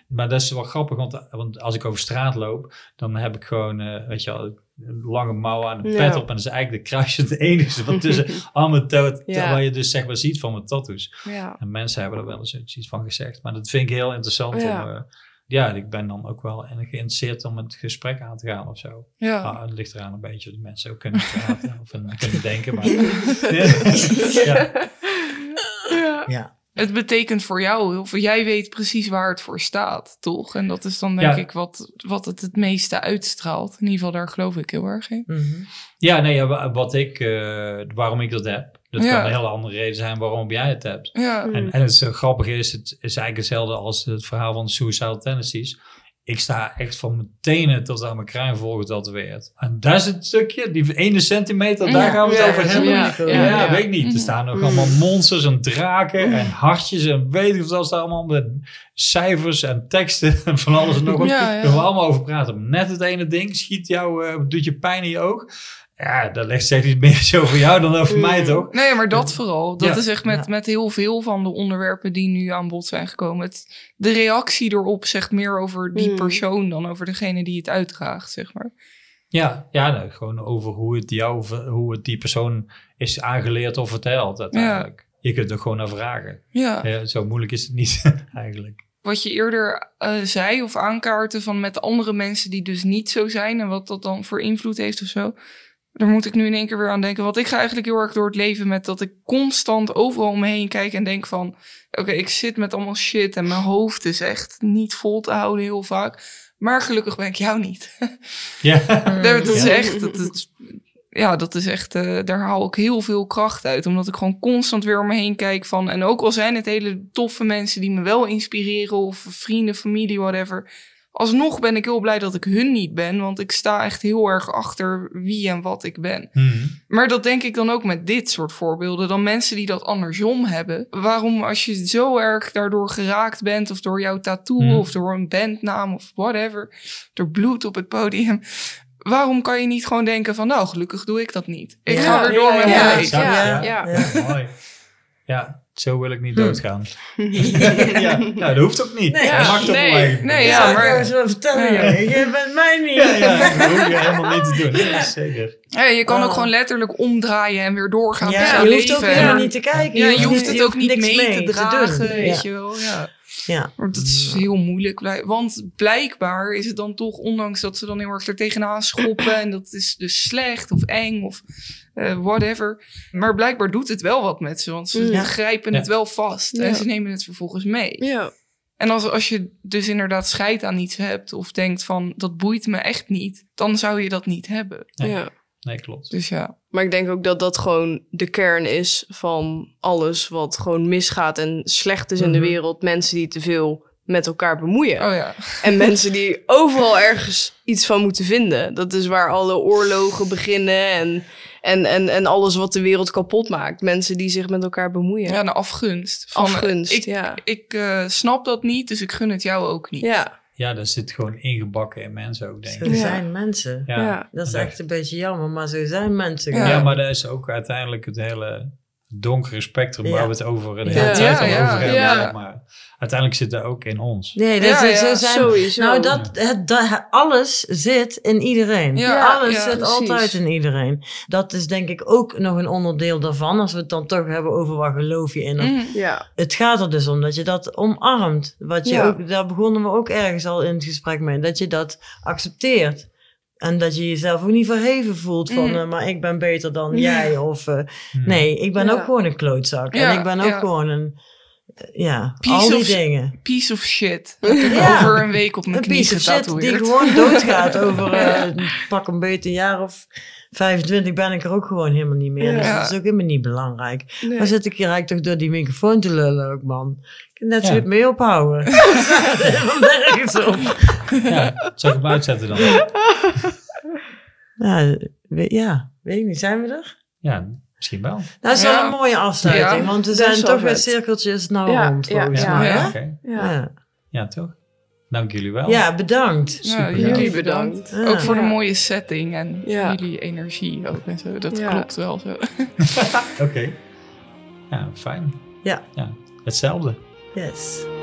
Maar dat is wel grappig, want, want als ik over straat loop, dan heb ik gewoon, eh, weet je wel, een lange mouw aan een pet op. En dat is eigenlijk de kruisje [LAUGHS] het enige wat tussen [LAUGHS] al mijn to- Ja. wat je dus zeg maar ziet van mijn tattoos. Ja. En mensen hebben er wel eens iets van gezegd. Maar dat vind ik heel interessant. Om, eh, ja, ik ben dan ook wel geïnteresseerd om het gesprek aan te gaan of zo. Ja. Ah, het ligt eraan een beetje dat mensen ook kunnen praten of kunnen denken. Maar, [LAUGHS] ja. Ja. Ja. Het betekent voor jou, heel veel- jij weet precies waar het voor staat, toch? En dat is dan denk Ja. ik wat, wat het het meeste uitstraalt. In ieder geval, daar geloof ik heel erg in. Mhm. Ja, nee, wat ik, eh, waarom ik dat heb. Dat Ja. kan een hele andere reden zijn waarom jij het hebt. Ja, Mm. En, en het zo grappige is, het is eigenlijk hetzelfde als het verhaal van de Suicidal Tendencies. Ik sta echt van mijn tenen tot aan mijn kruin volgetatoeëerd. En dat is het stukje, die ene centimeter, daar Ja, gaan we het ja, over hebben. ja, Ja, ja, ja, ja. weet ik niet. Er staan nog allemaal monsters en draken en hartjes en weet ik wat daar allemaal met cijfers en teksten en van alles en nog wat. Ja, Daar gaan we allemaal over praten. Net het ene ding schiet jou, eh, doet je pijn in je oog. Ja, dat legt zegt iets meer zo over jou dan over Mm. mij, toch? Nee, maar dat vooral. Dat Ja. is echt met, Ja. met heel veel van de onderwerpen die nu aan bod zijn gekomen. Het, de reactie erop zegt meer over die Mm. persoon dan over degene die het uitdraagt, zeg maar. Ja, ja nou, gewoon over hoe het, jou, hoe het die persoon is aangeleerd of verteld uiteindelijk. Je kunt er gewoon naar vragen. Ja. Ja, zo moeilijk is het niet [LAUGHS] eigenlijk. wat je eerder eh, zei of aankaarten van met andere mensen die dus niet zo zijn en wat dat dan voor invloed heeft of zo. Daar moet ik nu in één keer weer aan denken. Want ik ga eigenlijk heel erg door het leven met dat ik constant overal om me heen kijk en denk van... Oké, ik zit met allemaal shit en mijn hoofd is echt niet vol te houden heel vaak. Maar gelukkig ben ik jou niet. [LAUGHS] Ja. dat is echt... Dat is, ja, dat is echt... daar haal ik heel veel kracht uit. Omdat ik gewoon constant weer om me heen kijk van... En ook al zijn het hele toffe mensen die me wel inspireren... Of vrienden, familie, whatever... Alsnog ben ik heel blij dat ik hun niet ben. Want ik sta echt heel erg achter wie en wat ik ben. Mhm. Maar dat denk ik dan ook met dit soort voorbeelden. Dan mensen die dat andersom hebben. Waarom als je zo erg daardoor geraakt bent... of door jouw tattoo Hmm. of door een bandnaam of whatever... door bloed op het podium... waarom kan je niet gewoon denken van... nou, gelukkig doe ik dat niet. Ik Ja, ga weer door ja, met ja, mijn ja. leven. Ja, Ja. ja. Ja, mooi. Ja, zo wil ik niet Hm. doodgaan. [LAUGHS] ja, dat hoeft ook niet. Nee. dat mag toch Nee, nee, Ja, ja, maar... Ik eens wel vertellen, Ja. Je bent mij niet. Ja, ja, dat hoef je helemaal niet te doen. Ja, zeker. Ja, je kan ook Oh. gewoon letterlijk omdraaien en weer doorgaan Ja, met je hoeft leven. ook helemaal niet te kijken. Ja, je hoeft het ook niet mee te dragen, doen. weet Ja. je wel. Ja. Ja. Maar dat is heel moeilijk. Want blijkbaar is het dan toch, ondanks dat ze dan heel erg er tegenaan schoppen. en dat is dus slecht of eng of eh, whatever. Maar blijkbaar doet het wel wat met ze. Want ze Ja. grijpen Ja. het wel vast. Ja. En ze nemen het vervolgens mee. Ja. En als, als je dus inderdaad scheid aan iets hebt. of denkt van dat boeit me echt niet. dan zou je dat niet hebben. Nee. ja. Nee, klopt. Dus ja. Maar ik denk ook dat dat gewoon de kern is van alles wat gewoon misgaat en slecht is in de Mhm. wereld. Mensen die te veel met elkaar bemoeien. Oh ja. En mensen die overal ergens iets van moeten vinden. Dat is waar alle oorlogen beginnen en, en, en, en alles wat de wereld kapot maakt. Mensen die zich met elkaar bemoeien. Ja, een afgunst. Van, Afgunst, ik, ja. Ik eh, snap dat niet, dus ik gun het jou ook niet. Ja, Ja, dat zit gewoon ingebakken in mensen ook, denk Zo ik. Ja. zijn mensen. Ja, ja. Dat is echt. echt een beetje jammer, maar zo zijn mensen. Ja. Ja, maar dat is ook uiteindelijk het hele donkere spectrum Ja. waar we het over de Ja. hele tijd Ja, al ja, over hebben. Maar uiteindelijk zit dat ook in ons. Nee, dat Ja, is, zijn. sowieso. Nou, dat, het, dat, alles zit in iedereen. Ja, alles ja, zit precies. altijd in iedereen. Dat is denk ik ook nog een onderdeel daarvan. Als we het dan toch hebben over wat geloof je in. Of- Mhm. Ja, Het gaat er dus om dat je dat omarmt. Wat je Ja. ook, daar begonnen we ook ergens al in het gesprek mee. Dat je dat accepteert. En dat je jezelf ook niet verheven voelt van, Mm. eh, maar ik ben beter dan Ja. jij. Of eh, Hm. nee, ik ben Ja. ook gewoon een klootzak. Ja, en ik ben ook ja. gewoon een, eh, ja, Piece al die of- dingen. Piece of shit. [LAUGHS] Ja. Over een week op mijn Een knie piece of shit die [LAUGHS] gewoon doodgaat over eh, pak een beetje een jaar of 25 ben ik er ook gewoon helemaal niet meer. Dus dat is ook helemaal niet belangrijk. nee. Maar zit ik hier eigenlijk toch door die microfoon te lullen ook, man. Net zo Ja. goed mee ophouden. [LAUGHS] Nergens op. Ja, zal ik hem uitzetten dan? Ja, we- ja, weet ik niet. Zijn we er? Ja, misschien wel. Nou, dat is Ja. wel een mooie afsluiting, Ja, want we zijn toch weer cirkeltjes nou Ja, rond, ja, volgens ja. mij. Ja, ja. Ja. Toch? Dank jullie wel. ja, bedankt. Ja, Super jullie bedankt. Ja. Ook voor de mooie setting en Ja. jullie energie ook en zo. Dat Ja. klopt wel zo. [LAUGHS] Oké. Ja, fijn. Ja. ja. Hetzelfde. Yes.